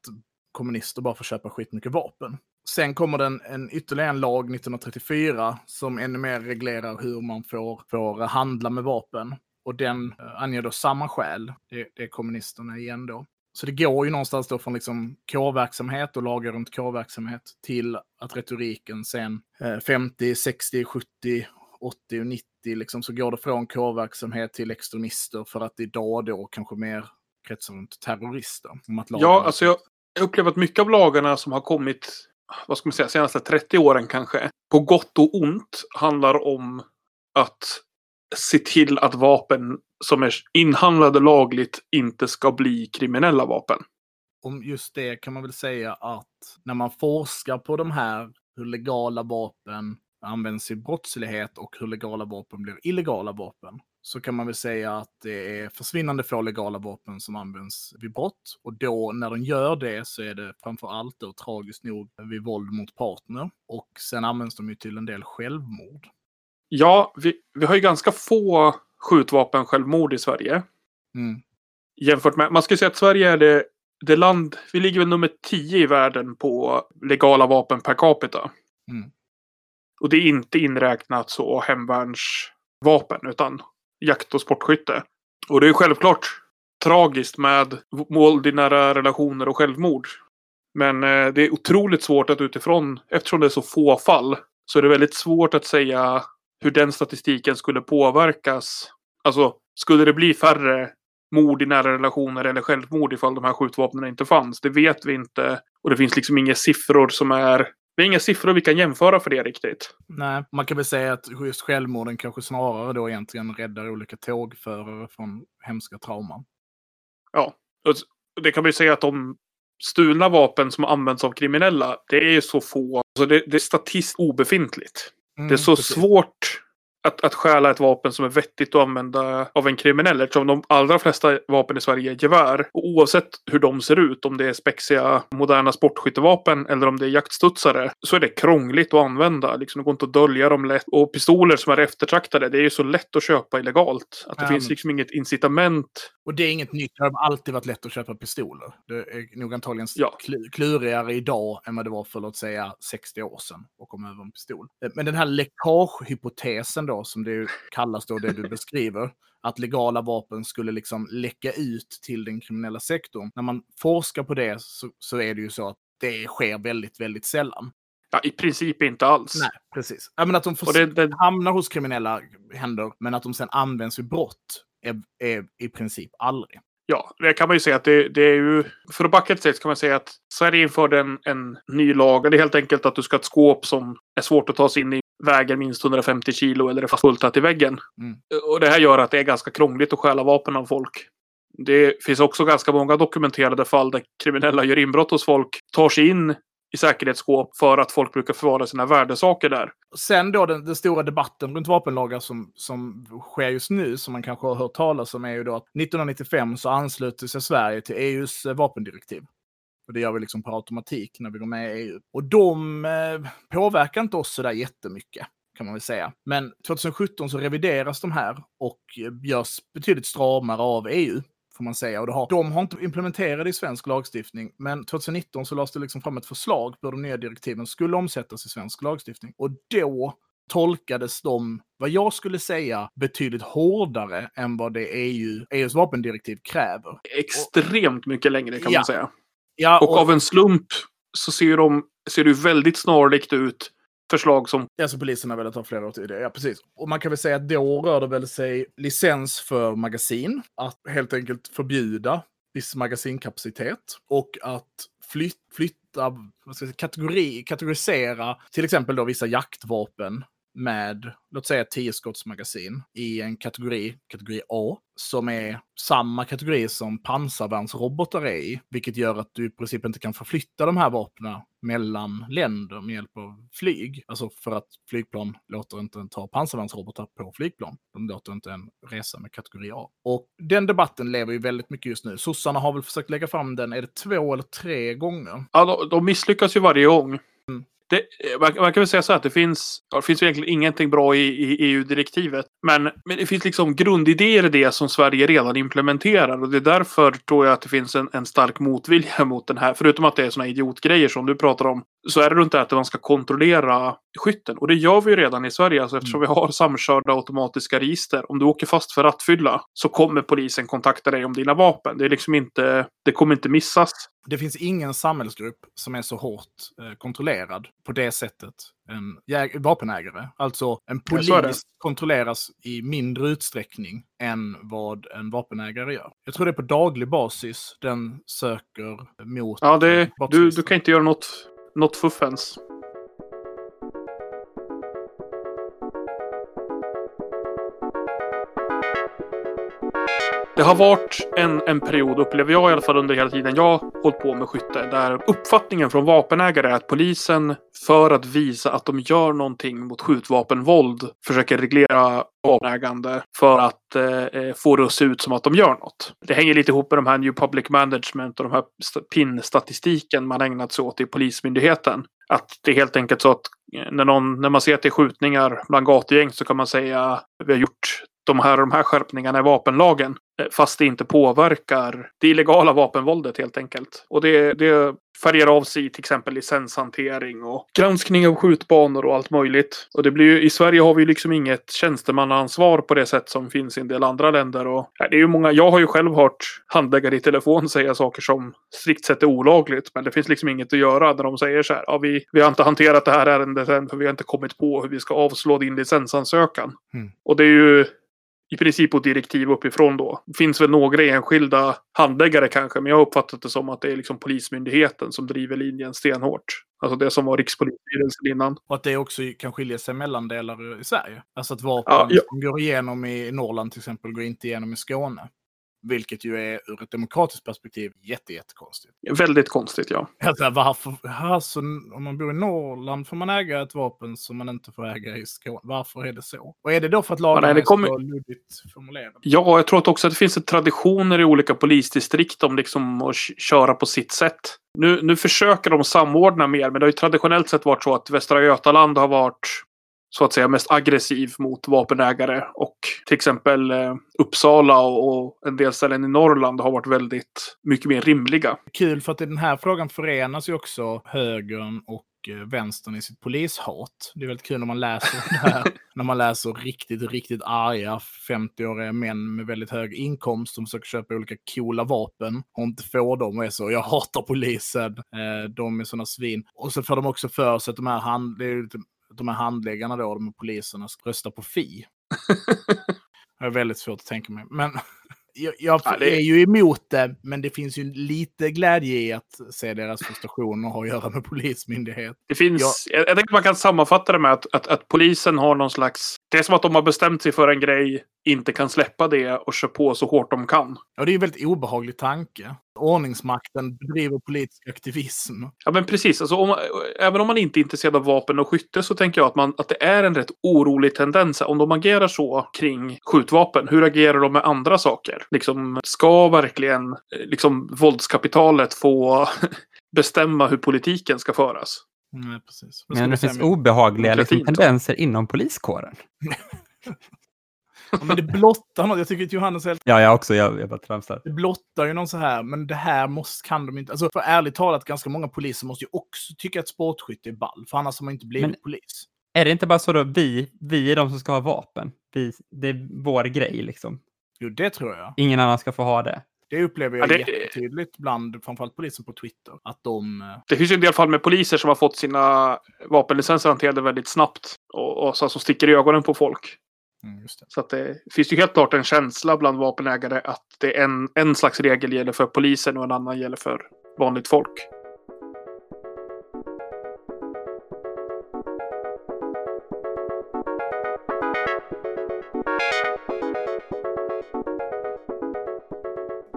kommunister bara får köpa skitmycket vapen. Sen kommer den en ytterligare en lag 1934 som ännu mer reglerar hur man får, får handla med vapen. Och den eh, anger då samma skäl. Det, det är kommunisterna igen då. Så det går ju någonstans då från liksom K-verksamhet och lagar runt K-verksamhet till att retoriken sen 50, 60, 70, 80 och 90 liksom, så går det från K-verksamhet till extremister för att idag då kanske mer kretsar runt terrorister. Ja, alltså jag, jag upplever att mycket av lagarna som har kommit, vad ska man säga, senaste 30 åren kanske, på gott och ont handlar om att se till att vapen som är inhandlade lagligt inte ska bli kriminella vapen. om just det kan man väl säga att när man forskar på de här, hur legala vapen används i brottslighet och hur legala vapen blir illegala vapen, så kan man väl säga att det är försvinnande få legala vapen som används vid brott. Och då när de gör det så är det framför allt då tragiskt nog vid våld mot partner. Och sen används de ju till en del självmord. Ja, vi, vi har ju ganska få skjutvapen självmord i Sverige. Mm. Jämfört med, man ska säga att Sverige är det, det land, vi ligger väl nummer 10 i världen på legala vapen per capita. Mm. Och det är inte inräknat så hemvärnsvapen, utan jakt och sportskytte. Och det är självklart tragiskt med våld i nära relationer och självmord. Men eh, det är otroligt svårt att utifrån, eftersom det är så få fall, så är det väldigt svårt att säga hur den statistiken skulle påverkas. Alltså, skulle det bli färre mord i nära relationer eller självmord ifall de här skjutvapnen inte fanns? Det vet vi inte. Och det finns liksom inga siffror som är... Vi har inga siffror vi kan jämföra för det riktigt. Nej, man kan väl säga att just självmorden kanske snarare då egentligen räddar olika tågförare från hemska trauman. Ja, och det kan vi säga att de stulna vapen som används av kriminella, det är ju så få. Alltså det, det är statistiskt obefintligt. Mm, Det är så precis. svårt att, att stjäla ett vapen som är vettigt att använda av en kriminell. Eftersom de allra flesta vapen i Sverige är gevär. Och oavsett hur de ser ut, om det är spexiga moderna sportskyttevapen eller om det är jaktstudsare, så är det krångligt att använda. Liksom, det går inte att dölja dem lätt. Och pistoler som är eftertraktade, det är ju så lätt att köpa illegalt. Att det Ja, finns liksom inget incitament. Och det är inget nytt. Det har alltid varit lätt att köpa pistoler. Det är nog antagligen Ja. kl- klurigare idag än vad det var för låt säga 60 år sedan och komma över en pistol. Men den här läckagehypotesen då, som det kallas då, det du beskriver, att legala vapen skulle liksom läcka ut till den kriminella sektorn. När man forskar på det så, så är det ju så att det sker väldigt, väldigt sällan. Ja, i princip inte alls. Nej, precis. Ja, men att de får det, det, hamnar hos kriminella händer, men att de sen används vid brott är, är i princip aldrig. Ja, det kan man ju säga att det, det är ju... För att backa ett steg kan man säga att Sverige införde en, en ny lag. Det är helt enkelt att du ska ha ett skåp som är svårt att ta sig in i, väger minst 150 kilo eller är fast bultat i väggen. Mm. Och det här gör att det är ganska krångligt att stjäla vapen av folk. Det finns också ganska många dokumenterade fall där kriminella gör inbrott hos folk, tar sig in i säkerhetsskåp för att folk brukar förvara sina värdesaker där. Sen då den, den stora debatten runt vapenlagar som, som sker just nu, som man kanske har hört talas om, är ju då att 1995 så ansluter sig Sverige till EUs eh, vapendirektiv. Och det gör vi liksom per automatik när vi går med i EU. Och de eh, påverkar inte oss sådär jättemycket, kan man väl säga. Men 2017 så revideras de här och eh, görs betydligt stramare av EU. Får man säga. Och det har, de har inte implementerat det i svensk lagstiftning, men 2019 så lades det liksom fram ett förslag på hur de nya direktiven skulle omsättas i svensk lagstiftning. Och då tolkades de, vad jag skulle säga, betydligt hårdare än vad det EU, EUs vapendirektiv kräver. Extremt mycket längre kan Ja. man säga. Ja, Och av en slump så ser, de, ser det väldigt snarlikt ut förslag som... Ja, så polisen har velat ha flera år till det, ja precis. Och man kan väl säga att då rör det väl sig licens för magasin, att helt enkelt förbjuda viss magasinkapacitet och att flyt, flytta, vad ska jag säga, kategori, kategorisera till exempel då vissa jaktvapen med, låt säga 10 skottsmagasin i en kategori, kategori A, som är samma kategori som pansarvärnsrobotar är i, vilket gör att du i princip inte kan förflytta de här vapnen mellan länder med hjälp av flyg. Alltså för att flygplan låter inte en ta pansarvärnsrobotar på flygplan. De låter inte en resa med kategori A. Och den debatten lever ju väldigt mycket just nu. Sossarna har väl försökt lägga fram den, är det två eller tre gånger? Ja, de, de misslyckas ju varje gång. Det, man, man, kan väl säga så att det finns, ja, det finns egentligen ingenting bra i, i EU-direktivet. Men, men det finns liksom grundidéer i det som Sverige redan implementerar. Och det är därför tror jag att det finns en, en stark motvilja (laughs) mot den här. Förutom att det är sådana idiotgrejer som du pratar om. Så är det runt det att man ska kontrollera skytten. Och det gör vi ju redan i Sverige. Alltså eftersom mm. vi har samkörda automatiska register. Om du åker fast för rattfylla så kommer polisen kontakta dig om dina vapen. Det, är liksom inte, det kommer inte missas. Det finns ingen samhällsgrupp som är så hårt eh, kontrollerad på det sättet än vapenägare. Alltså en polis kontrolleras i mindre utsträckning än vad en vapenägare gör. Jag tror det är på daglig basis den söker mot... Ja, det, du, du kan inte göra något, något fuffens. Det har varit en, en period, upplever jag i alla fall under hela tiden jag hållit på med skytte, där uppfattningen från vapenägare är att polisen för att visa att de gör någonting mot skjutvapenvåld försöker reglera vapenägande för att eh, eh få det att se ut som att de gör något. Det hänger lite ihop med de här New Public Management och de här PIN-statistiken man ägnat sig åt i Polismyndigheten. Att det är helt enkelt så att eh, när, någon, när man ser att det är skjutningar bland gatugäng så kan man säga vi har gjort de här, de här skärpningarna i vapenlagen. Eh, fast det inte påverkar det illegala vapenvåldet helt enkelt. Och det, det färgar av sig till exempel licenshantering och granskning av skjutbanor och allt möjligt. Och det blir ju, i Sverige har vi liksom inget tjänstemannaansvar på det sätt som finns i en del andra länder. Och det är ju många, jag har ju själv hört handläggare i telefon säga saker som strikt sett är olagligt. Men det finns liksom inget att göra när de säger så här. Ja, vi, vi har inte hanterat det här ärendet än för vi har inte kommit på hur vi ska avslå din licensansökan. Mm. Och det är ju i princip på direktiv uppifrån då. Det finns väl några enskilda handläggare kanske, men jag har uppfattat det som att det är liksom Polismyndigheten som driver linjen stenhårt. Alltså det som var Rikspolisstyrelsen innan. Och att det också kan skilja sig mellan delar i Sverige. Alltså att vapen ja, ja. som går igenom i Norrland till exempel går inte igenom i Skåne. Vilket ju är ur ett demokratiskt perspektiv jättejättekonstigt. Väldigt konstigt, ja. Alltså, varför, alltså, om man bor i Norrland får man äga ett vapen som man inte får äga i Skåne. Varför är det så? Och är det då för att lagen är kommer... så luddigt formulerad? Ja, jag tror också att det finns traditioner i olika polisdistrikt om liksom att köra på sitt sätt. Nu, nu försöker de samordna mer, men det har ju traditionellt sett varit så att Västra Götaland har varit så att säga mest aggressiv mot vapenägare. Och till exempel eh, Uppsala och en del ställen i Norrland har varit väldigt mycket mer rimliga. Kul för att i den här frågan förenas ju också högern och eh, vänstern i sitt polishat. Det är väldigt kul när man läser det här. (laughs) när man läser riktigt, riktigt arga 50-åriga män med väldigt hög inkomst som försöker köpa olika coola vapen och inte får dem och är så, jag hatar polisen, eh, de är sådana svin. Och så får de också för sig att de här hand, det är lite de här handläggarna då, de här poliserna, ska rösta på Fi. (laughs) det är väldigt svårt att tänka mig. Men (laughs) jag, jag ja, det... är ju emot det, men det finns ju lite glädje i att se deras frustration och ha att göra med polismyndighet. Det finns, jag, jag tänker man kan sammanfatta det med att, att, att, polisen har någon slags... Det är som att de har bestämt sig för en grej, inte kan släppa det och kör på så hårt de kan. Ja, det är en väldigt obehaglig tanke ordningsmakten bedriver politisk aktivism. Ja, men precis. Alltså, om, även om man inte är intresserad av vapen och skytte så tänker jag att, man, att det är en rätt orolig tendens. Om de agerar så kring skjutvapen, hur agerar de med andra saker? Liksom, ska verkligen liksom, våldskapitalet få (laughs) bestämma hur politiken ska föras? Nej, precis. Men det finns obehagliga liksom, tendenser inom poliskåren. (laughs) Ja, men det blottar något. Jag tycker att Johannes helt... Ja, jag också. Jag, jag bara tramsar. Det blottar ju någon så här, men det här måste, kan de inte... Alltså, för ärligt talat, ganska många poliser måste ju också tycka att sportskytte är ball, för annars har man inte blivit men, polis. Är det inte bara så då, vi, vi är de som ska ha vapen? Vi, det är vår grej liksom. Jo, det tror jag. Ingen annan ska få ha det. Det upplever jag Ja, det- jättetydligt bland framförallt polisen på Twitter. Att de... eh, Det finns ju en del fall med poliser som har fått sina vapenlicenser hanterade väldigt snabbt. Och, och så som sticker i ögonen på folk. Mm, just det. Så att det finns ju helt klart en känsla bland vapenägare att det är en, en slags regel gäller för polisen och en annan gäller för vanligt folk.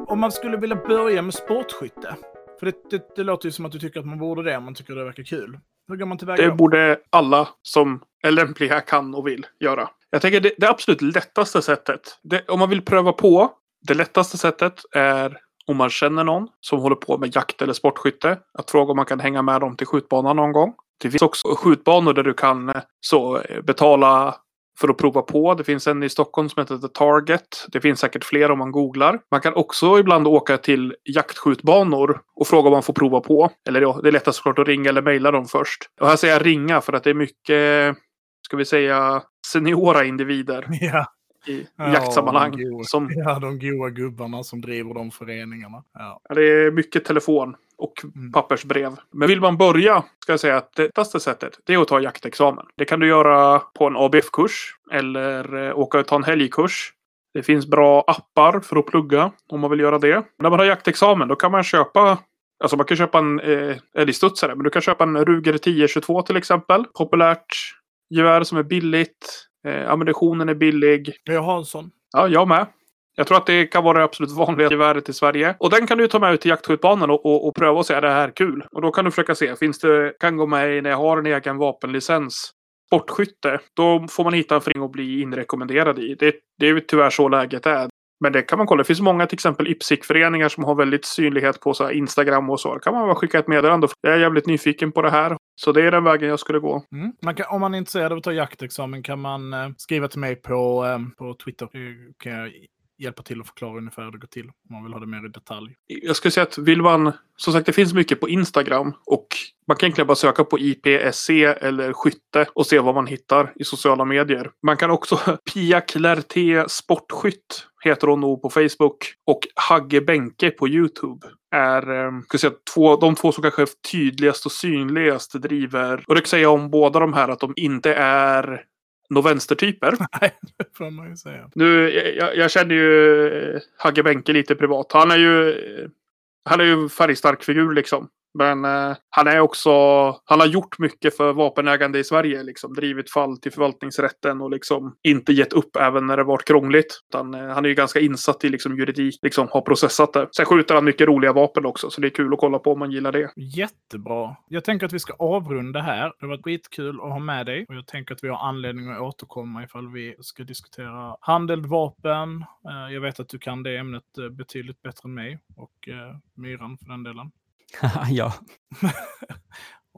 Om man skulle vilja börja med sportskytte. För det, det, det låter ju som att du tycker att man borde det om man tycker det verkar kul. Hur går man tillväga Det då? borde alla som är lämpliga kan och vill göra. Jag tänker det, det absolut lättaste sättet. Det, om man vill pröva på. Det lättaste sättet är om man känner någon som håller på med jakt eller sportskytte. Att fråga om man kan hänga med dem till skjutbanan någon gång. Det finns också skjutbanor där du kan eh, så eh, betala för att prova på. Det finns en i Stockholm som heter The Target. Det finns säkert fler om man googlar. Man kan också ibland åka till jaktskjutbanor och fråga om man får prova på. Eller ja, det är lättast såklart att ringa eller mejla dem först. Och här säger jag ringa för att det är mycket, ska vi säga, seniora individer (laughs) Ja. i Ja, jaktsammanhang. de goa. Som, (laughs) ja, de goa gubbarna som driver de föreningarna. Ja. det är mycket telefon och Mm. pappersbrev. Men vill man börja, ska jag säga att det lättaste sättet, det är att ta jaktexamen. Det kan du göra på en ABF-kurs eller eh, åka och ta en helgkurs. Det finns bra appar för att plugga om man vill göra det. När man har jaktexamen då kan man köpa Alltså man kan köpa en eh, älgstudsare, men du kan köpa en Ruger 1022 till exempel. Populärt gevär som är billigt. Eh, ammunitionen är billig. Jag har en sån. Ja, jag med. Jag tror att det kan vara det absolut vanligaste geväret i Sverige. Och den kan du ta med ut till jaktskjutbanan och, och, och pröva och är det här kul? Och då kan du försöka se, finns det, kan gå med i när jag har en egen vapenlicens. Sportskytte, då får man hitta en förening och bli inrekommenderad i. Det, det är ju tyvärr så läget är. Men det kan man kolla. Det finns många till exempel IPSIC-föreningar som har väldigt synlighet på så Instagram och så. Då kan man bara skicka ett meddelande. Jag är jävligt nyfiken på det här. Så det är den vägen jag skulle gå. Mm. Man kan, om man är intresserad av att ta jaktexamen kan man eh, skriva till mig på, eh, på Twitter. Det kan jag hjälpa till att förklara ungefär hur det går till. Om man vill ha det mer i detalj. Jag skulle säga att vill man, som sagt det finns mycket på Instagram och man kan egentligen bara söka på IPSC eller skytte och se vad man hittar i sociala medier. Man kan också (laughs) Pia Clarté Sportskytt heter hon nog på Facebook och Hagge Benke på YouTube är eh, säga, två, de två som kanske är tydligast och synligast driver. Och det kan säga om båda de här att de inte är några vänstertyper. (laughs) Nej, det får man ju säga. Nu, jag, jag känner ju eh, Hagge Benke lite privat. Han är ju, eh, han är ju en färgstark figur liksom. Men eh, han är också, han har gjort mycket för vapenägande i Sverige. Liksom, drivit fall till förvaltningsrätten och liksom inte gett upp även när det varit krångligt. Utan, eh, han är ju ganska insatt i liksom, juridik, liksom har processat det. Sen skjuter han mycket roliga vapen också, så det är kul att kolla på om man gillar det. Jättebra. Jag tänker att vi ska avrunda här. Det har varit skitkul att ha med dig. Och jag tänker att vi har anledning att återkomma ifall vi ska diskutera handel, vapen. Eh, Jag vet att du kan det ämnet eh, betydligt bättre än mig. Och eh, Myran för den delen. (laughs) ja, (laughs)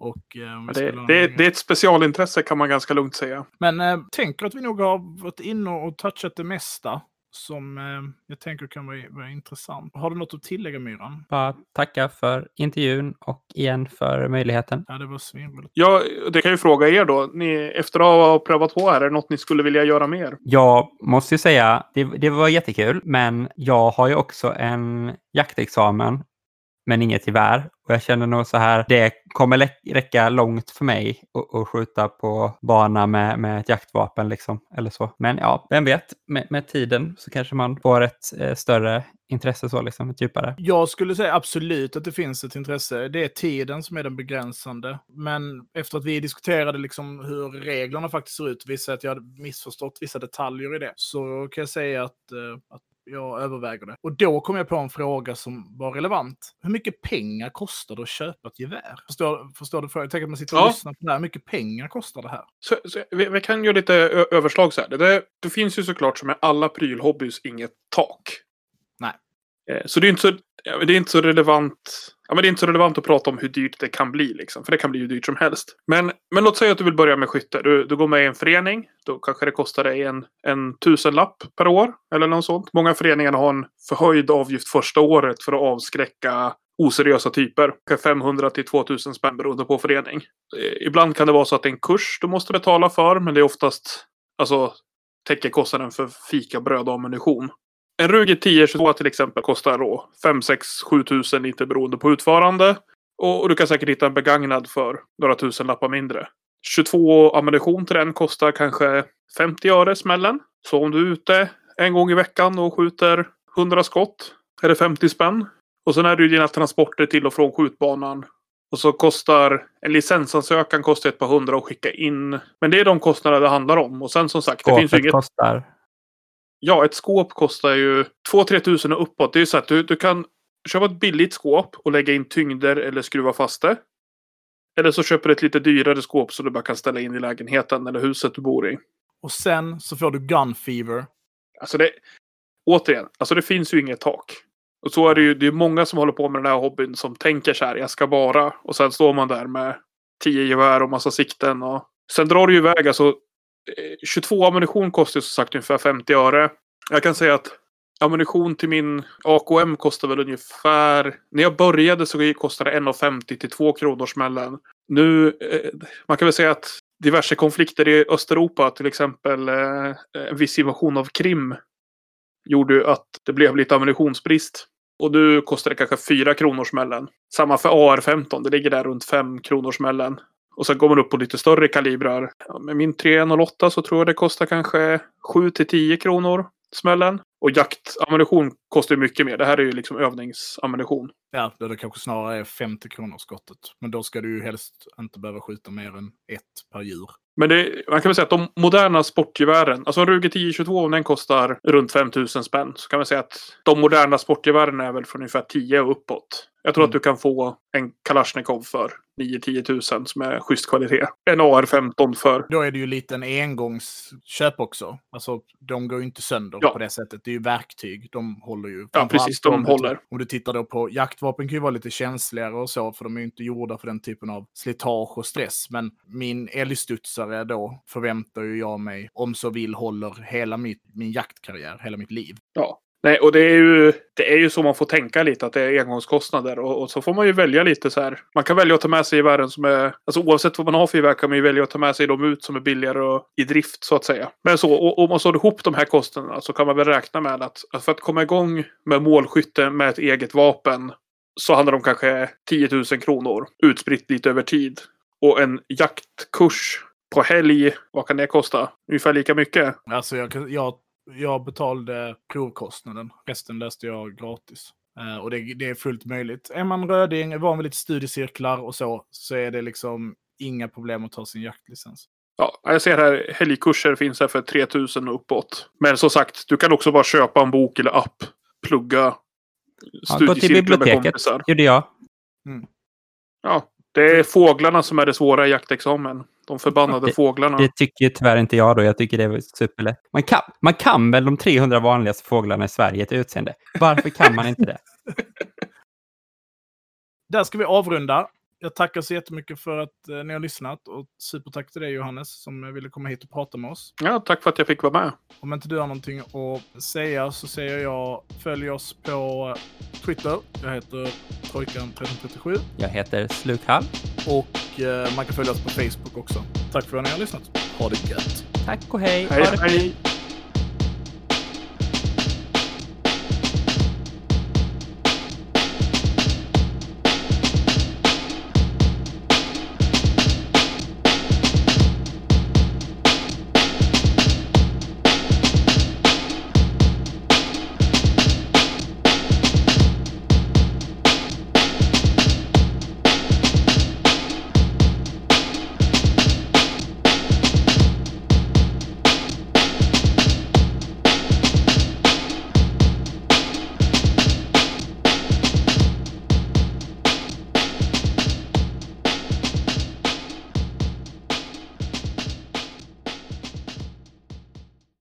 Och, eh, det, det, en- det är ett specialintresse kan man ganska lugnt säga. Men eh, tänker att vi nog har varit inne och touchat det mesta som eh, jag tänker kan vara, vara intressant. Har du något att tillägga Myran? bara tacka för intervjun och igen för möjligheten. Ja, det var svinroligt. Ja, det kan jag ju fråga er då. Ni, efter att ha prövat på här, är det något ni skulle vilja göra mer? Jag måste ju säga, det, det var jättekul, men jag har ju också en jaktexamen, men inget gevär. Och jag känner nog så här, det kommer räcka långt för mig att- skjuta på bana med, med ett jaktvapen liksom, eller så. Men ja, vem vet, med, med tiden så kanske man får ett eh, större intresse så, liksom, ett djupare. Jag skulle säga absolut att det finns ett intresse. Det är tiden som är den begränsande. Men efter att vi diskuterade liksom hur reglerna faktiskt ser ut, vissa att jag hade missförstått vissa detaljer i det, så kan jag säga att, eh, att jag överväger det. Och då kom jag på en fråga som var relevant. Hur mycket pengar kostar det att köpa ett gevär? Förstår, förstår du? Jag tänker att man sitter och Ja. lyssnar på det här. Hur mycket pengar kostar det här? Så, så, vi, vi kan göra lite överslag så här. Det, där, det finns ju såklart som med alla prylhobbys inget tak. Eh, så det är inte så, det är inte så relevant. Ja, men det är inte så relevant att prata om hur dyrt det kan bli. Liksom, för det kan bli hur dyrt som helst. Men, men låt säga att du vill börja med skytte. Du, du går med i en förening. Då kanske det kostar dig en, en tusenlapp per år. Eller något sånt. Många föreningar har en förhöjd avgift första året för att avskräcka oseriösa typer. 500 till 2000 spänn beroende på förening. Eh, ibland kan det vara så att det är en kurs du måste betala för. Men det är oftast alltså, täcker kostnaden för fika, bröd och ammunition. En Ruger 1022 till exempel kostar då 5, 6, 7 tusen lite beroende på utförande. Och, och du kan säkert hitta en begagnad för några tusen lappar mindre. 22 ammunition till den kostar kanske 50 öre smällen. Så om du är ute en gång i veckan och skjuter 100 skott är det 50 spänn. Och sen är det ju dina transporter till och från skjutbanan. Och så kostar en licensansökan kostar ett par hundra att skicka in. Men det är de kostnader det handlar om. Och sen som sagt, det finns ju inget... kostar. Ja, ett skåp kostar ju 2-3 tusen och uppåt. Det är ju så att du, du kan köpa ett billigt skåp och lägga in tyngder eller skruva fast det. Eller så köper du ett lite dyrare skåp så du bara kan ställa in i lägenheten eller huset du bor i. Och sen så får du gun fever. Alltså det... Återigen, alltså det finns ju inget tak. Och så är det ju, det är många som håller på med den här hobbyn som tänker så här, jag ska bara. Och sen står man där med tio gevär och massa sikten. Och... Sen drar det ju iväg, alltså. 22 ammunition kostar som sagt ungefär 50 öre. Jag kan säga att ammunition till min AKM kostar väl ungefär... När jag började så kostade det 1,50 till 2 kronor smällen. Nu, eh, man kan väl säga att diverse konflikter i Östeuropa, till exempel eh, en viss invasion av Krim, gjorde ju att det blev lite ammunitionsbrist. Och nu kostar det kanske 4 kronor smällen. Samma för AR-15, det ligger där runt 5 kronor smällen. Och sen går man upp på lite större kalibrar. Ja, med min 308 så tror jag det kostar kanske 7 till 10 kronor smällen. Och jaktammunition kostar ju mycket mer. Det här är ju liksom övningsammunition. Ja, det kanske snarare är 50 kronor skottet. Men då ska du ju helst inte behöva skjuta mer än ett per djur. Men det, man kan väl säga att de moderna sportgevären, alltså en Ruger 1022 om den kostar runt 5000 spänn. Så kan man säga att de moderna sportgevären är väl från ungefär 10 och uppåt. Jag tror Mm. att du kan få en Kalashnikov för 9-10 tusen som är schysst kvalitet. En AR-15 för Då är det ju lite en engångsköp också. Alltså, de går ju inte sönder Ja. på det sättet. Det är ju verktyg. De håller ju. Ja, precis, de håller. Om du tittar då på jaktvapen kan ju vara lite känsligare och så, för de är ju inte gjorda för den typen av slitage och stress. Men min älgstudsare då förväntar ju jag mig, om så vill, håller hela mitt, min jaktkarriär, hela mitt liv. Ja. Nej, och det är, ju, det är ju så man får tänka lite att det är engångskostnader. Och, och så får man ju välja lite så här. Man kan välja att ta med sig gevären som är... Alltså oavsett vad man har för gevär kan man ju välja att ta med sig dem ut som är billigare och i drift så att säga. Men så, och, om man slår ihop de här kostnaderna så kan man väl räkna med att, att för att komma igång med målskytte med ett eget vapen så handlar det om kanske 10 000 kronor utspritt lite över tid. Och en jaktkurs på helg, vad kan det kosta? Ungefär lika mycket. Alltså jag, jag, jag betalade provkostnaden. Resten läste jag gratis. Eh, och det, det är fullt möjligt. Är man röding, är van vid lite studiecirklar och så, så är det liksom inga problem att ta sin jaktlicens. Ja, jag ser här helgkurser finns här för 3000 och uppåt. Men som sagt, du kan också bara köpa en bok eller app, plugga Ja, gå till studiecirklar med biblioteket. kompisar. gjorde jag. Ja, det är fåglarna som är det svåra i jaktexamen. De förbannade Det- fåglarna. Det tycker tyvärr inte jag då. Jag tycker det är superlätt. Man kan, man kan väl de 300 vanligaste fåglarna i Sverige ett utseende? Varför kan man inte det? (laughs) Där ska vi avrunda. Jag tackar så jättemycket för att eh, ni har lyssnat och supertack till dig Johannes som eh, ville komma hit och prata med oss. Ja, tack för att jag fick vara med. Om inte du har någonting att säga så säger jag följ oss på Twitter. Jag heter Trojkan1337 Jag heter Slukhall. och eh, man kan följa oss på Facebook också. Tack för att ni har lyssnat. Ha det gött! Tack och hej. Hej, hej.